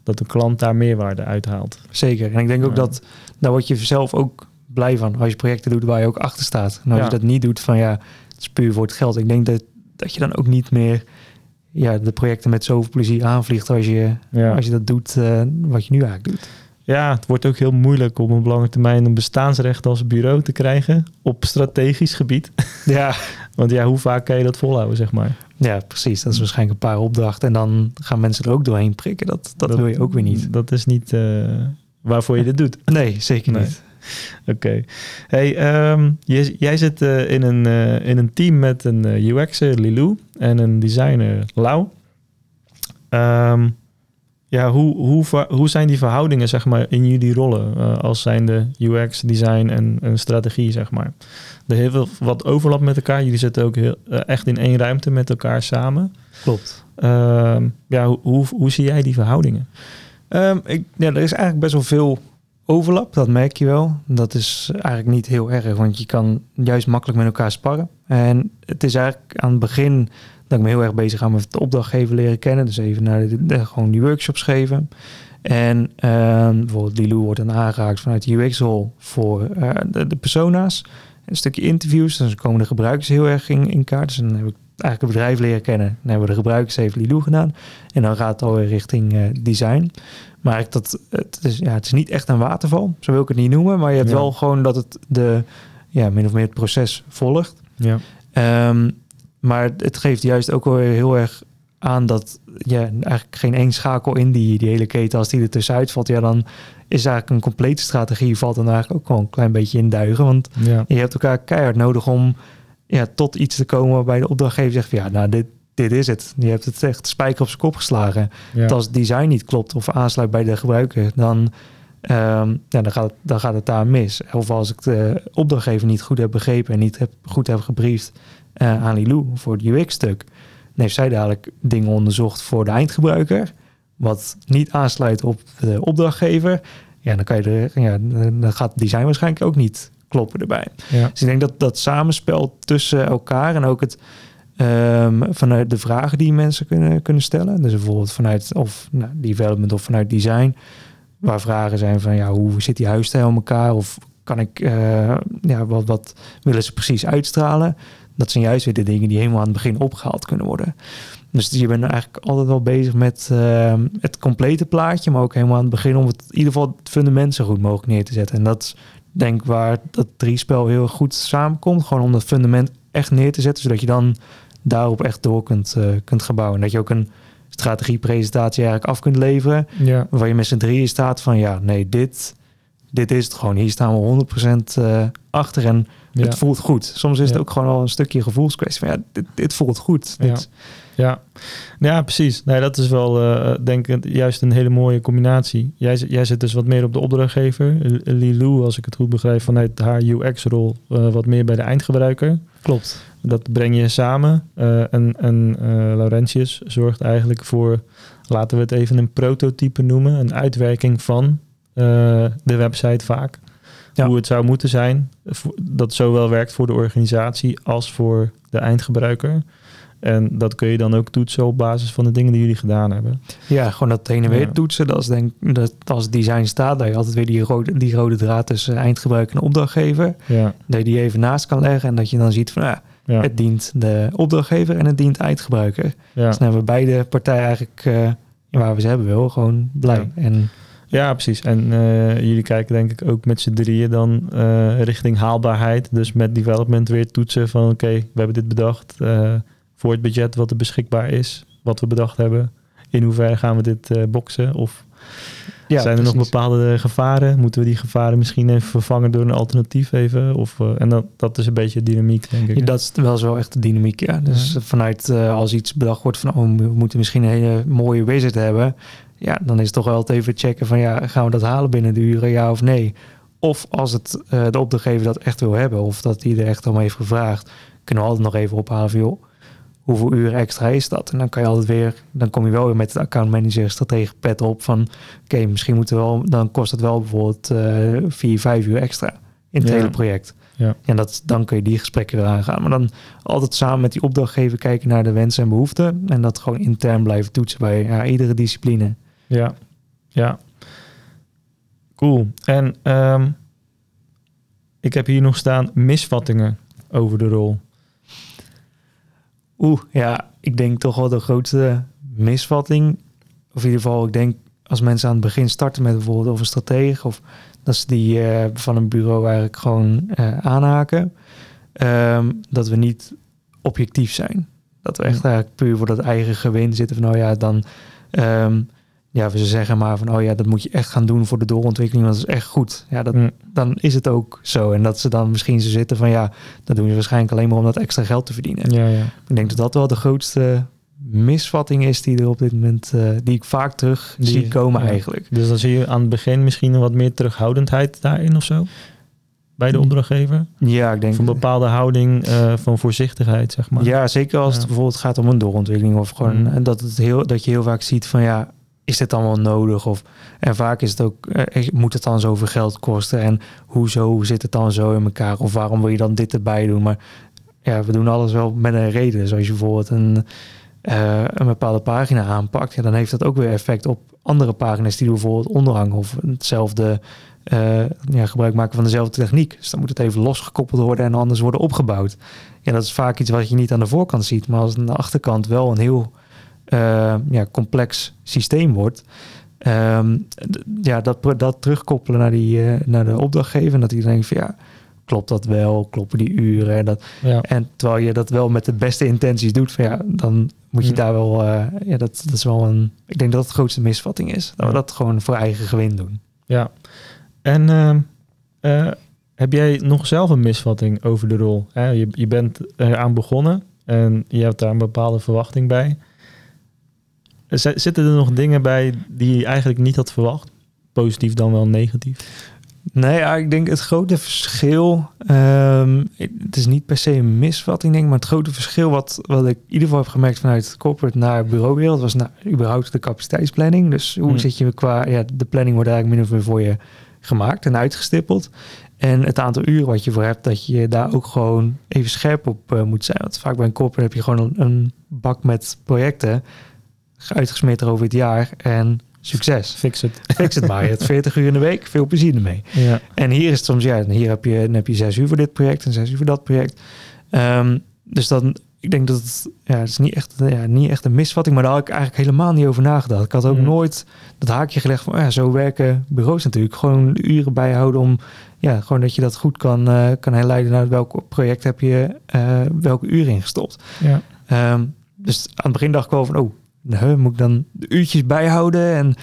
dat de klant daar meerwaarde uithaalt. Zeker. En ik denk ook dat daar word je zelf ook blij van als je projecten doet waar je ook achter staat. En als ja. je dat niet doet van ja, het is puur voor het geld. Ik denk dat, dat je dan ook niet meer ja, de projecten met zoveel plezier aanvliegt als je, als je dat doet wat je nu eigenlijk doet. Ja, het wordt ook heel moeilijk om op lange termijn een bestaansrecht als bureau te krijgen op strategisch gebied. Ja. Want ja, hoe vaak kan je dat volhouden, zeg maar? Ja, precies. Dat is waarschijnlijk een paar opdrachten en dan gaan mensen er ook doorheen prikken. Dat, dat, dat wil je ook weer niet. Dat is niet uh, waarvoor je dit doet. Nee, zeker nee. niet. Oké. Okay. Hey, um, jij, jij zit uh, in, een, uh, in een team met een UX'er, Lilou, en een designer, Lau. Um, ja, hoe, hoe, hoe zijn die verhoudingen zeg maar, in jullie rollen uh, als zijnde UX, design en, en strategie, zeg maar? Er heeft veel wat overlap met elkaar. Jullie zitten ook heel, uh, echt in één ruimte met elkaar samen. Klopt. Uh, ja, hoe, hoe, hoe, zie jij die verhoudingen? Um, ik, ja, er is eigenlijk best wel veel overlap, dat merk je wel. Dat is eigenlijk niet heel erg, want je kan juist makkelijk met elkaar sparren. En het is eigenlijk aan het begin dat ik me heel erg bezig ga met de opdrachtgever leren kennen. Dus even naar de, de, gewoon die workshops geven. En uh, bijvoorbeeld Lilou wordt dan aangeraakt vanuit de UX-rol voor uh, de, de, persona's. Een stukje interviews, dus dan komen de gebruikers heel erg in, in kaart. Dus dan heb ik eigenlijk het bedrijf leren kennen. Dan hebben we de gebruikers even Lilou gedaan. En dan gaat het alweer richting uh, design. Maar ik dat, het, is, ja, het is niet echt een waterval, zo wil ik het niet noemen. Maar je hebt ja. wel gewoon dat het de, ja, min of meer het proces volgt. Ja. Um, maar het geeft juist ook wel heel erg aan dat je eigenlijk geen één schakel in die, die hele keten, als die er tussenuit valt, ja, dan is eigenlijk een complete strategie valt dan eigenlijk ook gewoon een klein beetje in duigen. Want Ja. je hebt elkaar keihard nodig om ja, tot iets te komen waarbij de opdrachtgever zegt van ja, nou dit, dit is het. Je hebt het echt spijker op zijn kop geslagen. Ja. Als het design niet klopt of aansluit bij de gebruiker, dan, ehm, ja, dan, gaat het, dan gaat het daar mis. Of als ik de opdrachtgever niet goed heb begrepen en niet heb, goed heb gebriefd eh, aan Lilou voor het UX-stuk, dan heeft zij dadelijk dingen onderzocht voor de eindgebruiker, wat niet aansluit op de opdrachtgever. Ja, dan, kan je er, ja, dan gaat het design waarschijnlijk ook niet kloppen erbij. Ja. Dus ik denk dat dat samenspel tussen elkaar en ook het ehm, vanuit de vragen die mensen kunnen, kunnen stellen. Dus bijvoorbeeld vanuit of nou, development of vanuit design. Waar vragen zijn van ja, hoe zit die huisstijl in elkaar? Of kan ik, eh, ja, wat, wat willen ze precies uitstralen? Dat zijn juist weer de dingen die helemaal aan het begin opgehaald kunnen worden. Dus je bent eigenlijk altijd wel bezig met ehm, het complete plaatje, maar ook helemaal aan het begin om het, in ieder geval het fundament zo goed mogelijk neer te zetten. En dat is denk ik waar dat driespel heel goed samenkomt. Gewoon om dat fundament echt neer te zetten, zodat je dan daarop echt door kunt, eh, kunt gaan bouwen. Dat je ook een strategiepresentatie eigenlijk af kunt leveren, Ja. waar je met z'n drieën staat van ja, nee, dit, dit is het gewoon. Hier staan we 100% eh, achter en Ja. het voelt goed. Soms is het ook gewoon al een stukje gevoelskwestie van ja, dit, dit voelt goed. Ja. Dit- Ja, ja precies. Nee, dat is wel, eh, denk ik, juist een hele mooie combinatie. Jij, jij zit dus wat meer op de opdrachtgever. Lilou, als ik het goed begrijp, vanuit haar UX-rol eh, wat meer bij de eindgebruiker. Klopt. Dat breng je samen. En en Laurentius zorgt eigenlijk voor, laten we het even een prototype noemen, een uitwerking van de website vaak. Ja. Hoe het zou moeten zijn. Dat zowel werkt voor de organisatie als voor de eindgebruiker. En dat kun je dan ook toetsen op basis van de dingen die jullie gedaan hebben. Ja, gewoon dat heen en weer Ja. toetsen. Dat is denk dat als het design staat, dat je altijd weer die rode, die rode draad tussen eindgebruiker en opdrachtgever. Ja, Dat je die even naast kan leggen en dat je dan ziet van ja, ja, het dient de opdrachtgever en het dient eindgebruiker. Dus dan hebben we beide partijen eigenlijk eh, waar we ze hebben wil, gewoon blij. En ja precies. En eh, jullie kijken denk ik ook met z'n drieën dan eh, richting haalbaarheid. Dus met development weer toetsen van oké, we hebben dit bedacht eh, voor het budget wat er beschikbaar is. Wat we bedacht hebben. In hoeverre gaan we dit boksen? Of ja, zijn er nog bepaalde gevaren? Moeten we die gevaren misschien even vervangen door een alternatief even? Of, en dat, dat is een beetje de dynamiek, denk ik. Ja, dat is wel zo echt de dynamiek, ja. Dus vanuit als iets bedacht wordt van, oh, we moeten misschien een hele mooie wizard hebben. Ja, dan is het toch wel het even checken van, ja, gaan we dat halen binnen de uren, ja of nee? Of als het eh, de opdrachtgever dat echt wil hebben, of dat hij er echt om heeft gevraagd, kunnen we altijd nog even ophalen van, joh, hoeveel uren extra is dat? En dan kan je altijd weer, dan kom je wel weer met de account manager stratege pet op van, oké, misschien moeten we wel, dan kost het wel bijvoorbeeld eh vier, vijf uur extra in het Ja. hele project. Ja. En dat, dan kun je die gesprekken weer aangaan. Maar dan altijd samen met die opdrachtgever kijken naar de wensen en behoeften. En dat gewoon intern blijven toetsen bij ja, iedere discipline. Ja, ja. Cool. En ehm, ik heb hier nog staan misvattingen over de rol. Oeh, ja, ik denk toch wel de grootste misvatting. Of in ieder geval, ik denk als mensen aan het begin starten met bijvoorbeeld over een stratege. Of dat ze die eh, van een bureau eigenlijk gewoon eh, aanhaken. ehm, dat we niet objectief zijn. Dat we echt eigenlijk puur voor dat eigen gewin zitten. Van oh ja, dan... ehm, ja, we zeggen maar van, oh ja, dat moet je echt gaan doen voor de doorontwikkeling, want dat is echt goed. Ja, dat, Mm, dan is het ook zo. En dat ze dan misschien zo zitten van, ja, dat doen ze waarschijnlijk alleen maar om dat extra geld te verdienen. ja, ja. Ik denk dat dat wel de grootste misvatting is die er op dit moment, eh, die ik vaak terug Die- zie komen ja. eigenlijk. Dus dan zie je aan het begin misschien een wat meer terughoudendheid daarin of zo? Bij de Mm. opdrachtgever? Ja, ik denk... Of een bepaalde houding eh, van voorzichtigheid, zeg maar. Ja, zeker als het bijvoorbeeld gaat om een doorontwikkeling of gewoon Mm. en dat het heel dat je heel vaak ziet van ja, is dit allemaal nodig? Of en vaak is het ook, eh, moet het dan zoveel geld kosten? En hoezo zit het dan zo in elkaar? Of waarom wil je dan dit erbij doen? Maar ja, we doen alles wel met een reden. Dus als je bijvoorbeeld een, eh, een bepaalde pagina aanpakt, ja, dan heeft dat ook weer effect op andere pagina's die bijvoorbeeld onderhangen of hetzelfde eh, ja, gebruik maken van dezelfde techniek. Dus dan moet het even losgekoppeld worden en anders worden opgebouwd. Ja, dat is vaak iets wat je niet aan de voorkant ziet, maar als aan de achterkant wel een heel ja, complex systeem wordt. Ehm, ja, dat, dat terugkoppelen naar, die, eh, naar de opdrachtgever. En dat hij denkt van ja, klopt dat wel? Kloppen die uren? En, dat, Ja. en terwijl je dat wel met de beste intenties doet, van ja, dan moet je Ja. daar wel, eh, ja, dat, dat is wel een, ik denk dat het de grootste misvatting is. Dat we dat gewoon voor eigen gewin doen. Ja. En ehm, eh, heb jij nog zelf een misvatting over de rol? Hè, je, je bent eraan begonnen en je hebt daar een bepaalde verwachting bij. Zitten er nog dingen bij die je eigenlijk niet had verwacht? Positief dan wel negatief? Nee, ja, ik denk het grote verschil. ehm, het is niet per se een misvatting, denk ik, maar het grote verschil wat, wat ik in ieder geval heb gemerkt vanuit corporate naar bureauwereld was nou, überhaupt de capaciteitsplanning. Dus hoe Hmm. zit je qua, ja, de planning wordt eigenlijk min of meer voor je gemaakt en uitgestippeld. En het aantal uren wat je voor hebt, dat je daar ook gewoon even scherp op eh, moet zijn. Want vaak bij een corporate heb je gewoon een, een bak met projecten, uitgesmeerd over het jaar en succes. Fix het. Fix het maar. Je hebt 40 uur in de week, veel plezier ermee. Ja. En hier is het soms, ja, hier heb je, dan heb je zes uur voor dit project en zes uur voor dat project. Ehm, dus dan, ik denk dat het, ja, het is niet echt, ja, niet echt een misvatting, maar daar had ik eigenlijk helemaal niet over nagedacht. Ik had ook Mm. nooit dat haakje gelegd van, ja, zo werken bureaus natuurlijk. Gewoon de uren bijhouden om, ja, gewoon dat je dat goed kan, eh, kan herleiden naar welk project heb je eh, welke uren ingestopt. Ja. Ehm, dus aan het begin dacht ik wel van, oh, nou, moet ik dan de uurtjes bijhouden? En,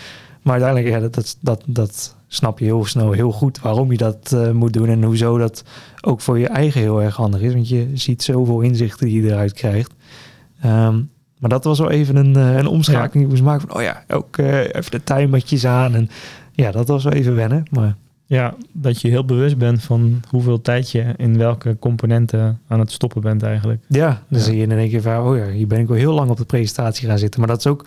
maar uiteindelijk, ja, dat, dat, dat, dat snap je heel snel heel goed waarom je dat eh, moet doen en hoezo dat ook voor je eigen heel erg handig is. Want je ziet zoveel inzichten die je eruit krijgt. Ehm, maar dat was wel even een, eh, een omschakeling ik moest maken van, oh ja, ook eh, even de timertjes aan. En ja, dat was wel even wennen. Maar ja, dat je heel bewust bent van hoeveel tijd je in welke componenten aan het stoppen bent eigenlijk. Ja, dan Ja. zie je in één keer van, oh ja, hier ben ik wel heel lang op de presentatie gaan zitten. Maar dat is ook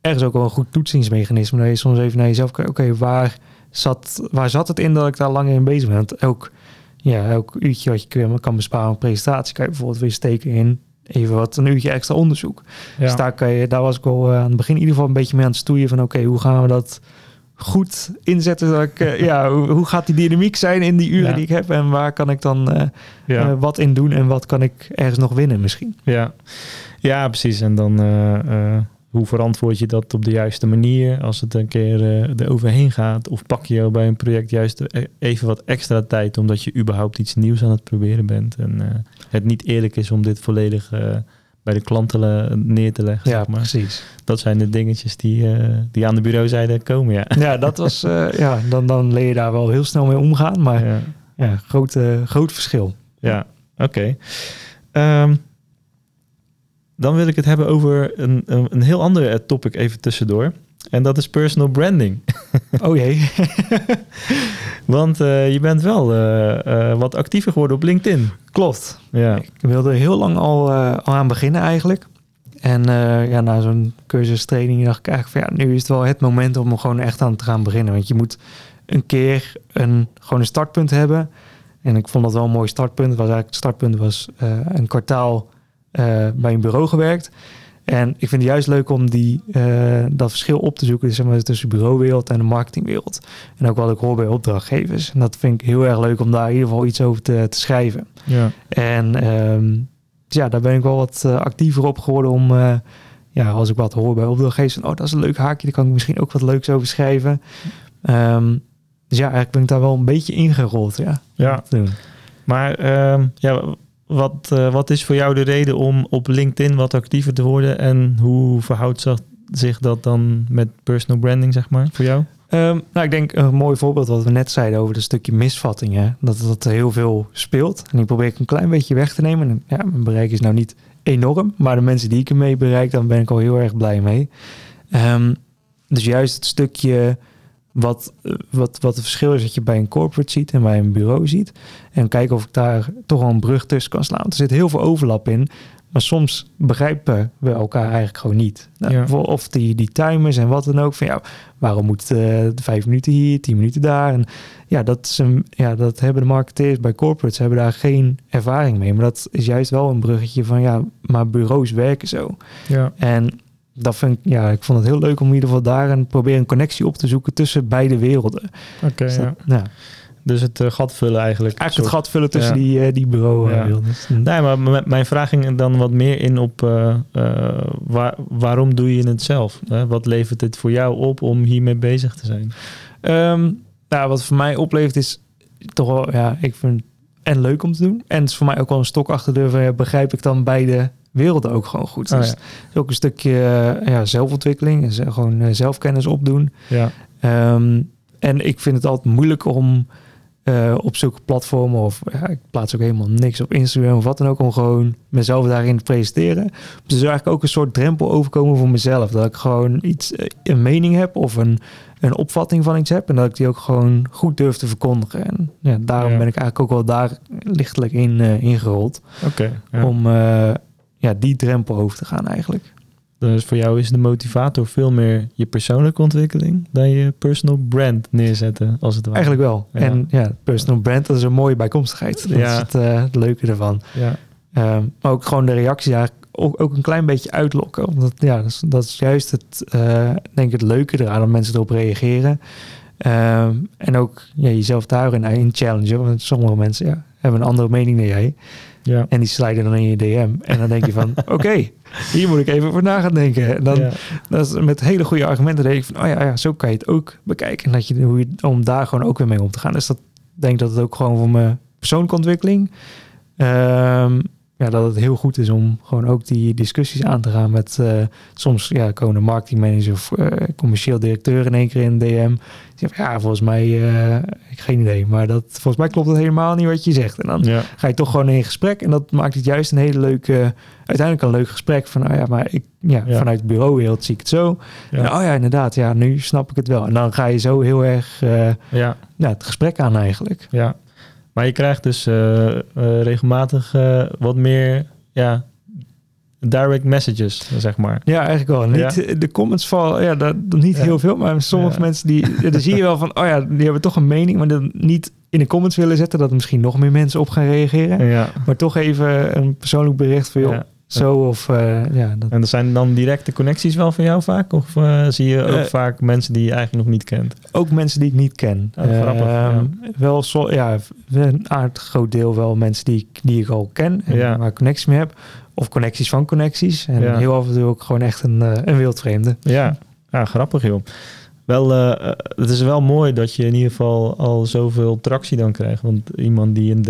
ergens ook wel een goed toetsingsmechanisme. Dat je soms even naar jezelf kijkt, oké, waar, zat, waar zat het in dat ik daar langer in bezig ben? Want elk, ja, elk uurtje wat je kan besparen op een presentatie, kan je bijvoorbeeld weer steken in even wat een uurtje extra onderzoek. Ja. Dus daar, kan je, daar was ik al eh, aan het begin in ieder geval een beetje mee aan het stoeien van, oké, hoe gaan we dat goed inzetten? Dat ik, eh, ja, hoe, hoe gaat die dynamiek zijn in die uren Ja. die ik heb en waar kan ik dan eh, ja. eh, wat in doen en wat kan ik ergens nog winnen misschien? Ja, ja precies. En dan hoe verantwoord je dat op de juiste manier als het een keer er overheen gaat? Of pak je bij een project juist e- even wat extra tijd omdat je überhaupt iets nieuws aan het proberen bent en het niet eerlijk is om dit volledig bij de klanten neer te leggen. Ja, zeg maar. precies. Dat zijn de dingetjes die, eh, die aan de bureauzijde komen, ja. Ja, dat was, eh, ja, dan, dan leer je daar wel heel snel mee omgaan. Maar ja, ja. groot, groot verschil. Ja, oké. Ehm, dan wil ik het hebben over een, een, een heel ander eh, topic even tussendoor. En dat is personal branding. Oh jee. Want eh, je bent wel eh, eh, wat actiever geworden op LinkedIn. Klopt. Ja, Ik wilde er heel lang al, al aan beginnen eigenlijk. En ja, na zo'n cursustraining dacht ik eigenlijk van ja, nu is het wel het moment om er gewoon echt aan te gaan beginnen. Want je moet een keer een, gewoon een startpunt hebben. En ik vond dat wel een mooi startpunt. Het was eigenlijk het startpunt was een kwartaal bij een bureau gewerkt. En ik vind het juist leuk om die, eh, dat verschil op te zoeken zeg maar, tussen de bureauwereld en de marketingwereld. En ook wat ik hoor bij opdrachtgevers. En dat vind ik heel erg leuk om daar in ieder geval iets over te, te schrijven. ja, En ehm, dus ja, daar ben ik wel wat eh, actiever op geworden om, eh, ja, als ik wat hoor bij opdrachtgevers, van, oh, dat is een leuk haakje, daar kan ik misschien ook wat leuks over schrijven. Ehm, dus ja, eigenlijk ben ik daar wel een beetje ingerold, ja. Ja. maar ehm, ja, wat, eh, wat is voor jou de reden om op LinkedIn wat actiever te worden? En hoe verhoudt zich- dat dan met personal branding, zeg maar, voor jou? Ehm, nou, ik denk een mooi voorbeeld wat we net zeiden over dat stukje misvattingen. Dat dat heel veel speelt. En die probeer ik een klein beetje weg te nemen. En ja, mijn bereik is nou niet enorm. Maar de mensen die ik ermee bereik, dan ben ik al heel erg blij mee. Ehm, dus juist het stukje wat, eh, wat, wat het verschil is dat je bij een corporate ziet en bij een bureau ziet. En kijken of ik daar toch wel een brug tussen kan slaan. Want er zit heel veel overlap in. Maar soms begrijpen we elkaar eigenlijk gewoon niet. Nou, Ja. Of die, die timers en wat dan ook. Van ja, waarom moet eh vijf minuten hier, tien minuten daar? En ja, dat, is een, ja, dat hebben de marketeers bij corporates hebben daar geen ervaring mee. Maar dat is juist wel een bruggetje van ja, maar bureaus werken zo. Ja, En dat vind ik, ja, ik vond het heel leuk om in ieder geval daar een proberen een connectie op te zoeken tussen beide werelden. oké. Dus, ja. ja, Dus het eh, gat vullen eigenlijk. eigenlijk het gat vullen tussen Ja. die, eh, die bureau Ja. werelden. Dus, mm. Nee, maar m- mijn vraag ging dan wat meer in op eh, eh, waar, waarom doe je het zelf? Hè? Wat levert het voor jou op om hiermee bezig te zijn? Ehm, nou, wat voor mij oplevert is toch wel, ja, ik vind en leuk om te doen. En het is voor mij ook wel een stok achter de deur. van, ja, begrijp ik dan beide werelden ook gewoon goed. Oh, dus ja. ook een stukje eh, ja, zelfontwikkeling. en gewoon eh, zelfkennis opdoen. Ja. Ehm, en ik vind het altijd moeilijk om eh, op zulke platformen of ja, ik plaats ook helemaal niks op Instagram of wat dan ook om gewoon mezelf daarin te presenteren. Dus eigenlijk ook een soort drempel overkomen voor mezelf. Dat ik gewoon iets, een mening heb of een, een opvatting van iets heb en dat ik die ook gewoon goed durf te verkondigen. En ja, daarom Ja. ben ik eigenlijk ook wel daar lichtelijk in eh, ingerold Oké. ja. om ja, die drempel over te gaan eigenlijk. Dus voor jou is de motivator veel meer je persoonlijke ontwikkeling dan je personal brand neerzetten, als het ware. Eigenlijk wel. Ja. En ja, personal brand, dat is een mooie bijkomstigheid. Dat Ja. is het, eh, het leuke ervan. Ja. Ehm, maar ook gewoon de reacties eigenlijk ook, ook een klein beetje uitlokken. Omdat ja, dat is, dat is juist het, eh, denk ik, het leuke eraan dat mensen erop reageren. Ehm, en ook ja, jezelf daarin in challengen. Want sommige mensen ja, hebben een andere mening dan jij. Ja. En die sliden dan in je DM. En dan denk je van, oké, hier moet ik even over na gaan denken. En dan, ja. dat is met hele goede argumenten denk ik van, oh ja, ja, zo kan je het ook bekijken. En dat je, hoe je, om daar gewoon ook weer mee om te gaan. Dus dat ik denk dat het ook gewoon voor mijn persoonlijke ontwikkeling, ehm, ja, dat het heel goed is om gewoon ook die discussies aan te gaan met, eh, soms ja, komen een marketingmanager of eh, commercieel directeur in één keer in DM. Die zegt, ja, volgens mij, eh, ik geen idee, maar dat, volgens mij klopt het helemaal niet wat je zegt. En dan ja. ga je toch gewoon in gesprek. En dat maakt het juist een hele leuke, uiteindelijk een leuk gesprek. Van, oh ja, maar ik, ja, Ja. vanuit het bureauwereld zie ik het zo. Ja. En, oh ja, inderdaad, ja, nu snap ik het wel. En dan ga je zo heel erg ja. ja, het gesprek aan eigenlijk. Ja, maar je krijgt dus eh, eh, regelmatig eh, wat meer ja, direct messages, zeg maar. Ja, eigenlijk wel. Niet, De comments vallen, ja, dat, niet Ja. heel veel. Maar sommige Ja. mensen, die, dan zie je wel van, oh ja, die hebben toch een mening. Maar dan niet in de comments willen zetten. Dat er misschien nog meer mensen op gaan reageren. Maar toch even een persoonlijk bericht van, joh, Ja. Zo of eh, ja. Dat, En er zijn dan directe connecties wel van jou vaak? Of eh, zie je ook Eh, vaak mensen die je eigenlijk nog niet kent? Ook mensen die ik niet ken. Oh, grappig, Ehm, Wel zo, ja, een aardig groot deel wel mensen die, ik- die ik al ken en Ja. waar ik connecties mee heb. Of connecties van connecties. En Ja. heel af en toe ook gewoon echt een, een wildvreemde. Ja, ja grappig joh. Wel, het is wel mooi dat je in ieder geval al zoveel tractie dan krijgt. Want iemand die een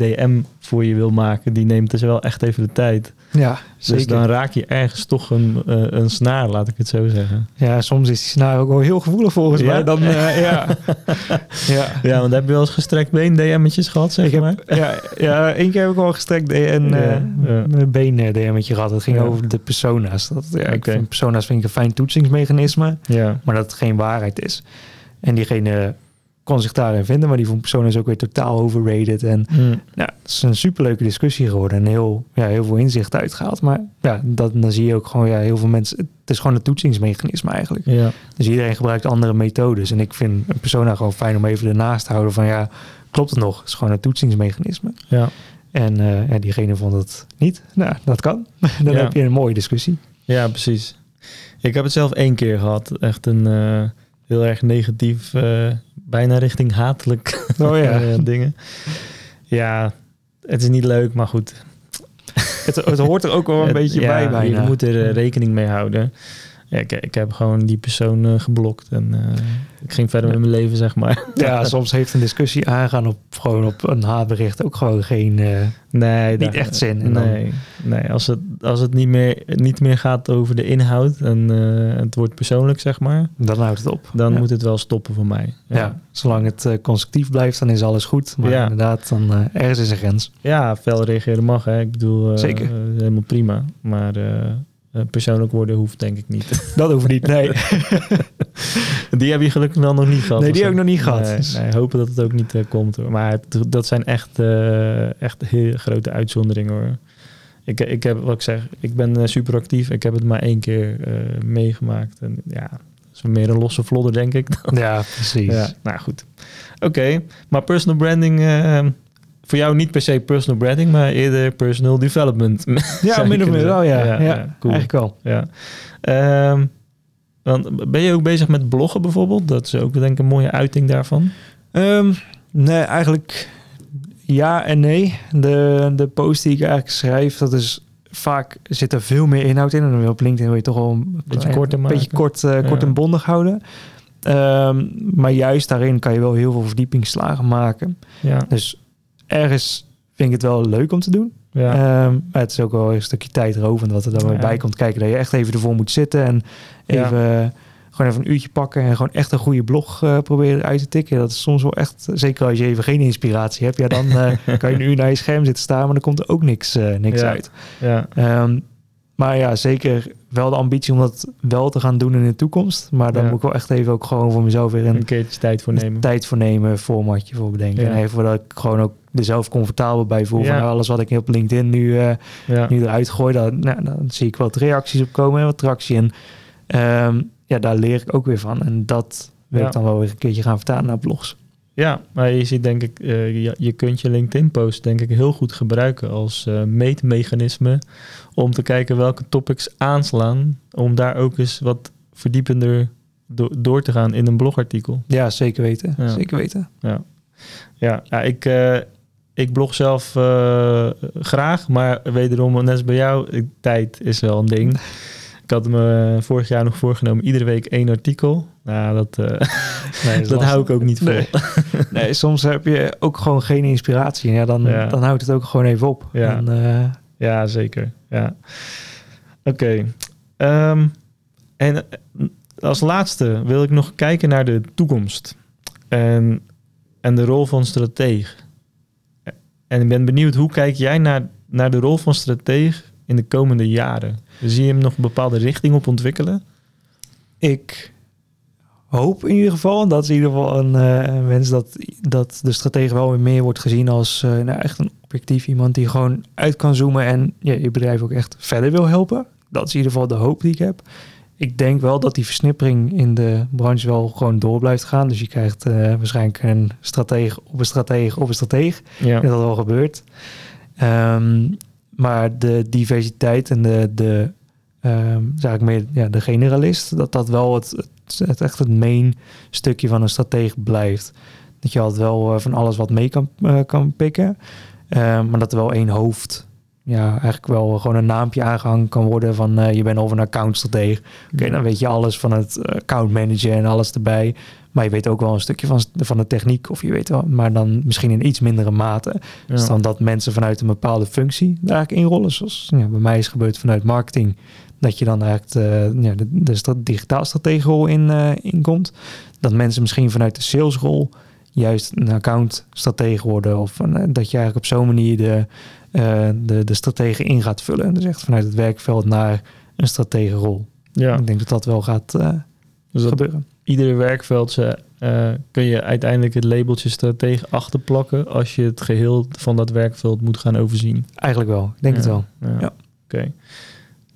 DM voor je wil maken, die neemt dus wel echt even de tijd. Ja, Dus zeker. dan raak je ergens toch een, eh, een snaar, laat ik het zo zeggen. Ja, soms is die snaar ook wel heel gevoelig volgens Ja? mij. Dan, eh, ja. ja. Ja, want heb je wel eens gestrekt been DM'tjes gehad, zeg Ik heb, maar? ja, ja, één keer heb ik wel gestrekt Ja, eh ja. mijn been DM'tje gehad. Het ging over de persona's. Dat, ja, ik Oké. vind persona's vind ik een fijn toetsingsmechanisme. Ja, maar dat het geen waarheid is. En diegene kon zich daarin vinden, maar die persoon is ook weer totaal overrated. En Hm. ja, het is een superleuke discussie geworden en heel, ja, heel veel inzicht uitgehaald. Maar ja, dat, dan zie je ook gewoon, ja, heel veel mensen, het is gewoon een toetsingsmechanisme eigenlijk. ja. Dus iedereen gebruikt andere methodes. En ik vind een persona gewoon fijn om even ernaast te houden van, ja, klopt het nog? Het is gewoon een toetsingsmechanisme. ja. En eh, ja, diegene vond het niet. Nou, dat kan. Dan Ja. heb je een mooie discussie. Ja, precies. Ik heb het zelf één keer gehad. Echt een eh, heel erg negatief, eh, bijna richting hatelijk Oh ja. eh, dingen. Ja, het is niet leuk, maar goed. Het, het hoort er ook wel een beetje bij bijna. Je moet er eh, rekening mee houden. Ja, ik, ik heb gewoon die persoon eh, geblokt en eh, ik ging verder met mijn leven, zeg maar. Ja, soms heeft een discussie aangaan op gewoon op een haatbericht ook gewoon geen. eh, Nee, Niet echt zin en dan- Nee, nee als, het, als het niet meer, niet meer gaat over de inhoud en het wordt persoonlijk, zeg maar, dan houdt het op. dan ja. moet het wel stoppen voor mij. Ja. zolang het constructief blijft, dan is alles goed. Maar Ja. inderdaad, dan ergens is een grens. Ja, fel reageren mag, hè. Ik bedoel, Zeker. helemaal prima. Maar persoonlijk worden hoeft denk ik niet. Dat hoeft niet. Nee, die heb je gelukkig dan nog niet gehad. nee die zo? heb ik nog niet gehad. Nee, Dus- nee, hopen dat het ook niet eh, komt. Hoor. Maar het- dat zijn echt, eh, echt heel grote uitzonderingen hoor. Ik, ik heb, wat ik zeg, ik ben eh, super actief. Ik heb het maar één keer eh, meegemaakt. En ja, dat is meer een losse vlodder, denk ik. Ja, precies. Ja, nou goed. Oké, maar personal branding, eh, voor jou niet per se personal branding, maar eerder personal development. Ja, min of meer wel, ja. ja, Ja, cool. Eigenlijk wel. Ja. Want ben je ook bezig met bloggen bijvoorbeeld? Dat is ook denk ik een mooie uiting daarvan. Ehm, nee, eigenlijk ja en nee. De, de post die ik eigenlijk schrijf, dat is vaak zit er veel meer inhoud in. En dan op LinkedIn wil je toch wel een Beetje ja, korter een beetje kort, eh, kort Ja. en bondig houden. Ehm, maar juist daarin kan je wel heel veel verdiepingsslagen maken. Ja, Dus ergens vind ik het wel leuk om te doen. Ja. Ehm, maar het is ook wel een stukje tijdrovend wat er dan weer Ja. bij komt kijken. Dat je echt even ervoor moet zitten en even, eh, gewoon even een uurtje pakken en gewoon echt een goede blog eh, proberen uit te tikken. Dat is soms wel echt, zeker als je even geen inspiratie hebt, ja, dan eh, kan je een uur naar je scherm zitten staan, maar dan komt er ook niks, niks uit. ja. Maar ja, zeker wel de ambitie om dat wel te gaan doen in de toekomst. Maar dan Ja. moet ik wel echt even ook gewoon voor mezelf weer een Een keertje tijd voor nemen. tijd voor nemen, formatje voor bedenken. Ja. En even dat ik gewoon ook er zelf comfortabel bij voel. Ja. Van alles wat ik op LinkedIn nu, Ja. nu eruit gooi, dan, nou, dan zie ik wat reacties op komen en wat tractie. En ehm, ja, daar leer ik ook weer van. En dat wil ik dan wel weer een keertje gaan vertalen naar blogs. Ja, maar je ziet denk ik, eh, je, je kunt je LinkedIn-post denk ik heel goed gebruiken als eh, meetmechanisme om te kijken welke topics aanslaan, om daar ook eens wat verdiepender do- door te gaan in een blogartikel. Ja, zeker weten. Ja. Zeker weten. Ja, ja, ja ik, eh, ik blog zelf graag, maar wederom, net als bij jou, tijd is wel een ding. Ik had me vorig jaar nog voorgenomen, iedere week één artikel. Nou, dat, eh, Nee, dat hou ik ook niet vol. Nee. Nee, soms heb je ook gewoon geen inspiratie. Ja, dan, Ja. dan houdt het ook gewoon even op. Ja. En, eh, Ja, zeker. Ja. Oké. Ehm, en eh, als laatste wil ik nog kijken naar de toekomst. En, en de rol van strateeg. En ik ben benieuwd, hoe kijk jij naar, naar de rol van strateeg in de komende jaren? Zie je hem nog een bepaalde richting op ontwikkelen? ik hoop in ieder geval, en dat is in ieder geval een eh, wens, dat, dat de stratege wel weer meer wordt gezien als eh, nou, echt een objectief iemand die gewoon uit kan zoomen en ja, je bedrijf ook echt verder wil helpen. Dat is in ieder geval de hoop die ik heb. Ik denk wel dat die versnippering in de branche wel gewoon door blijft gaan. Dus je krijgt eh, waarschijnlijk een stratege op een stratege op een stratege. Ja. dat al gebeurt. Ehm, maar de diversiteit en de, de ehm, eigenlijk meer ja, de generalist, dat dat wel het, het, echt het main stukje van een strateeg blijft. Dat je altijd wel eh, van alles wat mee kan, eh, kan pikken. Ehm, maar dat er wel één hoofd, ja, eigenlijk wel gewoon een naampje aangehangen kan worden van eh, je bent of een accountstratege. Oké, dan weet je alles van het eh, account manager en alles erbij. Maar je weet ook wel een stukje van, van de techniek. Of je weet wel, maar dan misschien in iets mindere mate. Ja. Dus dan dat mensen vanuit een bepaalde functie daar eigenlijk inrollen. Zoals ja, bij mij is gebeurd vanuit marketing. Dat je dan eigenlijk de, ja, de, de digitaal strategerol in, eh inkomt. Dat mensen misschien vanuit de salesrol juist een account stratege worden. Of eh, dat je eigenlijk op zo'n manier de, eh de, de stratege in gaat vullen. Dus echt vanuit het werkveld naar een strategerol. ja. Ik denk dat dat wel gaat eh, Dus dat gebeuren. iedere werkveld ze, eh, kun je uiteindelijk het labeltje stratege achterplakken als je het geheel van dat werkveld moet gaan overzien. Eigenlijk wel. Ik denk het wel. Ja. Ja. Oké.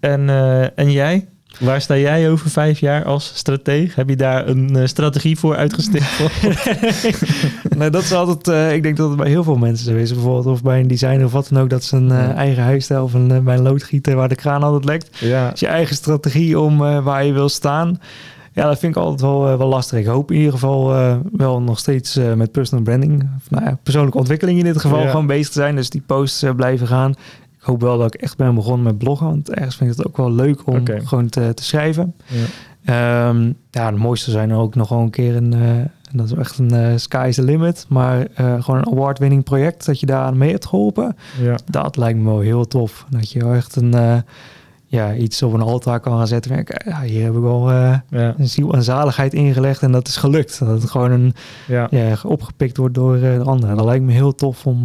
En, en jij? Waar sta jij over vijf jaar als strateeg? Heb je daar een eh, strategie voor uitgestippeld? nee, dat is altijd. eh, ik denk dat het bij heel veel mensen zo is. Bijvoorbeeld of bij een designer of wat dan ook. Dat ze een eh, Ja. eigen huisstijl of een, bij een loodgieter waar de kraan altijd lekt. ja. is je eigen strategie om waar je wil staan. Ja, dat vind ik altijd wel, wel lastig. Ik hoop in ieder geval wel nog steeds met personal branding, of, nou ja, persoonlijke ontwikkeling in dit geval, Ja. gewoon bezig te zijn. Dus die posts blijven gaan. Ik hoop wel dat ik echt ben begonnen met bloggen, want ergens vind ik het ook wel leuk om gewoon te, te schrijven. Ja. Ehm, ja, de mooiste zijn er ook nog wel een keer een, eh, dat is echt een eh, sky is the limit, maar eh, gewoon een award-winning project dat je daar aan mee hebt geholpen Ja. dat lijkt me wel heel tof. Dat je wel echt een, ja, iets op een altaar kan gaan zetten. Ja, hier heb ik wel Ja. een ziel en zaligheid ingelegd en dat is gelukt. Dat het gewoon een, ja. opgepikt wordt door de anderen. Dat lijkt me heel tof om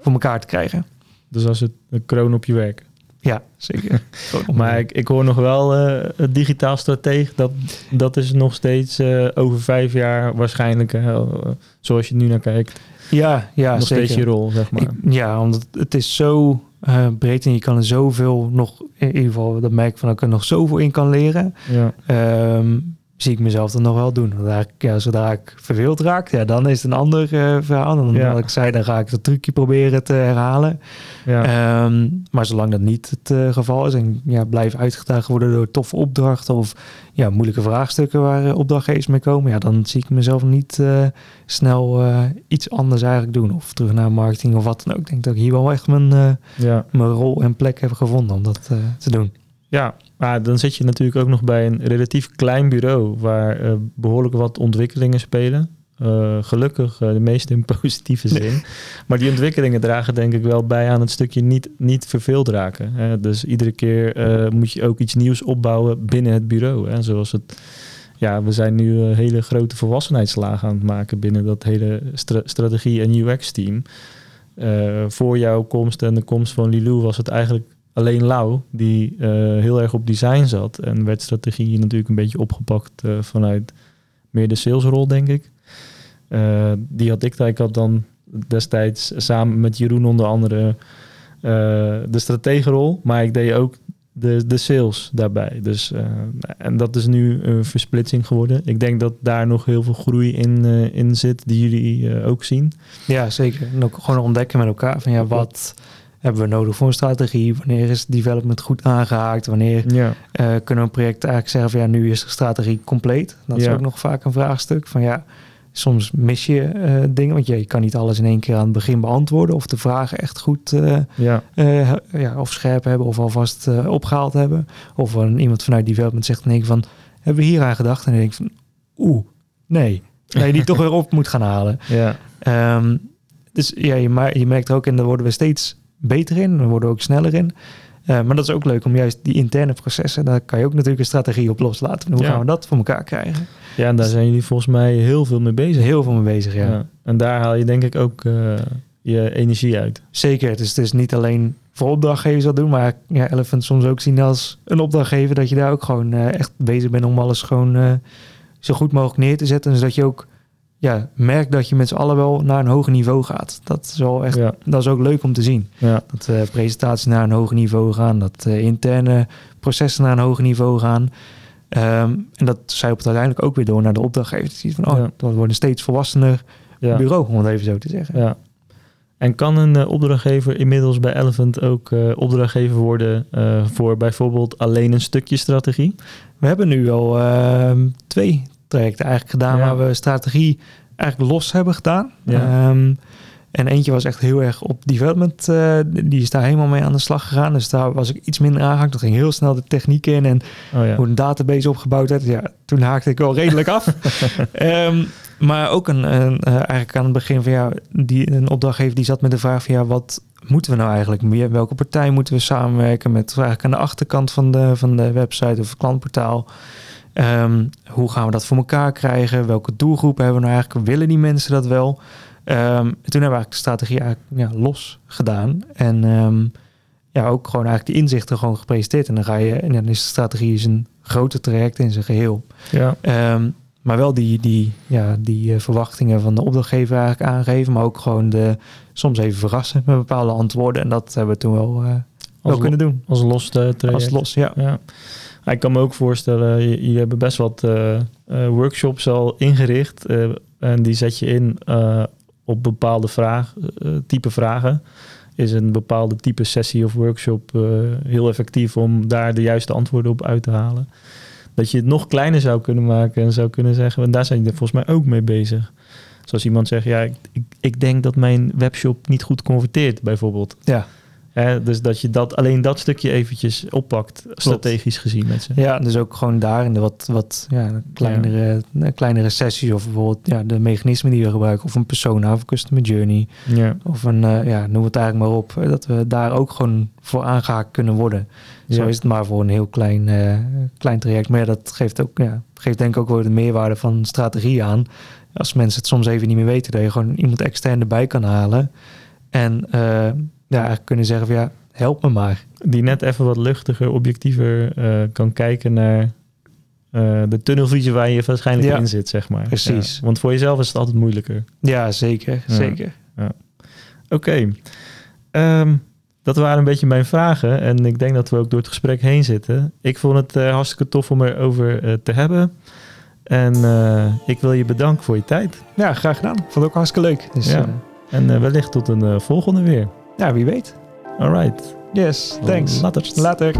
voor elkaar te krijgen. Dus als het een kroon op je werk. Ja, zeker. Maar ik, ik hoor nog wel eh, het digitaal strateeg. Dat, dat is nog steeds eh, over vijf jaar waarschijnlijk, eh, zoals je nu naar kijkt, ja, ja nog zeker. steeds je rol, zeg maar. Ik- ja, omdat het is zo eh, breed en je kan er zoveel nog, in ieder geval dat merk ik van dat ik er nog zoveel in kan leren. ja. Ehm, zie ik mezelf dan nog wel doen. Zodra ik, ja, zodra ik verveeld raak, ja, dan is het een ander eh, verhaal. Dan, Ja. wat ik zei, dan ga ik dat trucje proberen te herhalen. Ja. Ehm, maar zolang dat niet het eh, geval is en ja, blijf uitgedaagd worden door toffe opdrachten of ja, moeilijke vraagstukken waar eh, opdrachtgevers mee komen, ja, dan zie ik mezelf niet snel iets anders eigenlijk doen. Of terug naar marketing of wat dan ook. Ik denk dat ik hier wel echt mijn, ja. mijn rol en plek heb gevonden om dat te doen. Ja, maar dan zit je natuurlijk ook nog bij een relatief klein bureau waar eh, behoorlijk wat ontwikkelingen spelen. eh, gelukkig uh, de meeste in positieve zin. maar die ontwikkelingen dragen denk ik wel bij aan het stukje niet, niet verveeld raken. Hè? Dus iedere keer moet je ook iets nieuws opbouwen binnen het bureau. Hè? Zoals het ja, we zijn nu een hele grote volwassenheidslagen aan het maken binnen dat hele strategie- en UX-team. Voor jouw komst en de komst van Lilou was het eigenlijk alleen Lau die uh, heel erg op design zat. En werd strategie natuurlijk een beetje opgepakt uh, vanuit meer de salesrol, denk ik. die had ik, ik had dan destijds samen met Jeroen onder andere de strategenrol. Maar ik deed ook de, de sales daarbij. Dus, en dat is nu een versplitsing geworden. Ik denk dat daar nog heel veel groei in, in zit, die jullie ook zien. Ja, zeker. En ook gewoon ontdekken met elkaar van ja, wat hebben we nodig voor een strategie? Wanneer is development goed aangehaakt? Wanneer ja. kunnen we een project eigenlijk zeggen van ja, nu is de strategie compleet? Dat is ook nog vaak een vraagstuk van ja, soms mis je uh, dingen, want je kan niet alles in één keer aan het begin beantwoorden of de vragen echt goed uh, ja. Ja, of scherp hebben of alvast opgehaald hebben. Of iemand vanuit development zegt in één keer van, hebben we hier aan gedacht? En dan denk ik van, oeh, nee. Dat je die toch weer op moet gaan halen. Ja. Um, dus ja, je, je merkt ook, en daar worden we steeds beter in, we worden ook sneller in. Uh, maar dat is ook leuk om juist die interne processen, daar kan je ook natuurlijk een strategie op loslaten. Hoe gaan we dat voor elkaar krijgen? Ja, en daar zijn jullie volgens mij heel veel mee bezig. Heel veel mee bezig, ja. ja. En daar haal je denk ik ook uh, je energie uit. Zeker, dus het is niet alleen voor opdrachtgevers dat doen, maar ja, Elephant soms ook zien als een opdrachtgever dat je daar ook gewoon uh, echt bezig bent om alles gewoon zo goed mogelijk neer te zetten. Zodat je ook ja, merk dat je met z'n allen wel naar een hoger niveau gaat. Dat is wel echt, dat is ook leuk om te zien. Ja. Dat uh, presentaties naar een hoger niveau gaan, dat uh, interne processen naar een hoger niveau gaan. Um, en dat zij op het uiteindelijk ook weer door naar de opdrachtgever. van, oh, ja. dat wordt een steeds volwassener bureau, om het even zo te zeggen. Ja. En kan een uh, opdrachtgever inmiddels bij Elephant ook opdrachtgever worden voor bijvoorbeeld alleen een stukje strategie? We hebben nu al ehm, twee trajecten eigenlijk gedaan waar we strategie eigenlijk los hebben gedaan. Ehm, en eentje was echt heel erg op development. Uh, die is daar helemaal mee aan de slag gegaan. Dus daar was ik iets minder aangehaakt. Dat ging heel snel de techniek in en oh ja. hoe een database opgebouwd werd. Ja, toen haakte ik wel redelijk af. um, maar ook een, een uh, eigenlijk aan het begin van ja, die, een opdrachtgever die zat met de vraag van ja, wat moeten we nou eigenlijk meer? Welke partij moeten we samenwerken met? Eigenlijk aan de achterkant van de, van de website of klantportaal. Um, hoe gaan we dat voor elkaar krijgen? Welke doelgroepen hebben we nou eigenlijk? Willen die mensen dat wel? Um, toen hebben we eigenlijk de strategie eigenlijk, ja, los gedaan. En um, ja, ook gewoon eigenlijk de inzichten gewoon gepresenteerd. En dan ga je, en dan is de strategie is een groter traject in zijn geheel. Ja. maar wel die, die, ja, die uh, verwachtingen van de opdrachtgever eigenlijk aangeven. Maar ook gewoon de, soms even verrassen met bepaalde antwoorden. En dat hebben we toen wel, uh, wel kunnen doen. Als los traject. Als los, ja. ja. Ik kan me ook voorstellen, je, hebt best wat uh, workshops al ingericht. Uh, en die zet je in op bepaalde vraag, type vragen. Is een bepaalde type sessie of workshop heel effectief om daar de juiste antwoorden op uit te halen. Dat je het nog kleiner zou kunnen maken en zou kunnen zeggen, en daar zijn je volgens mij ook mee bezig. Zoals iemand zegt, ja, ik, ik denk dat mijn webshop niet goed converteert, bijvoorbeeld. Ja dus dat je dat, alleen dat stukje eventjes oppakt, strategisch gezien met ze. Ja, dus ook gewoon daar in de wat, wat ja, kleinere, ja. kleinere sessies of bijvoorbeeld ja, de mechanismen die we gebruiken, of een persona of een customer journey. Ja. Of een, uh, ja, noem het eigenlijk maar op, dat we daar ook gewoon voor aangehaakt kunnen worden. Zo is het maar voor een heel klein, uh, klein traject. Maar dat geeft ook, ja, geeft denk ik ook wel de meerwaarde van strategie aan. Als mensen het soms even niet meer weten, dat je gewoon iemand extern erbij kan halen. En uh, ja, eigenlijk kunnen zeggen van ja, help me maar. Die net even wat luchtiger, objectiever uh, kan kijken naar uh, de tunnelvisie waar je waarschijnlijk in zit, zeg maar. Precies. Ja, want voor jezelf is het altijd moeilijker. Ja, zeker. Zeker. Oké. Okay. Um, dat waren een beetje mijn vragen. En ik denk dat we ook door het gesprek heen zitten. Ik vond het uh, hartstikke tof om erover uh, te hebben. En ik wil je bedanken voor je tijd. Ja, graag gedaan. Vond het ook hartstikke leuk. Dus, ja. En wellicht tot een volgende weer. Ja, wie weet. All right. Yes, thanks. Later. Later.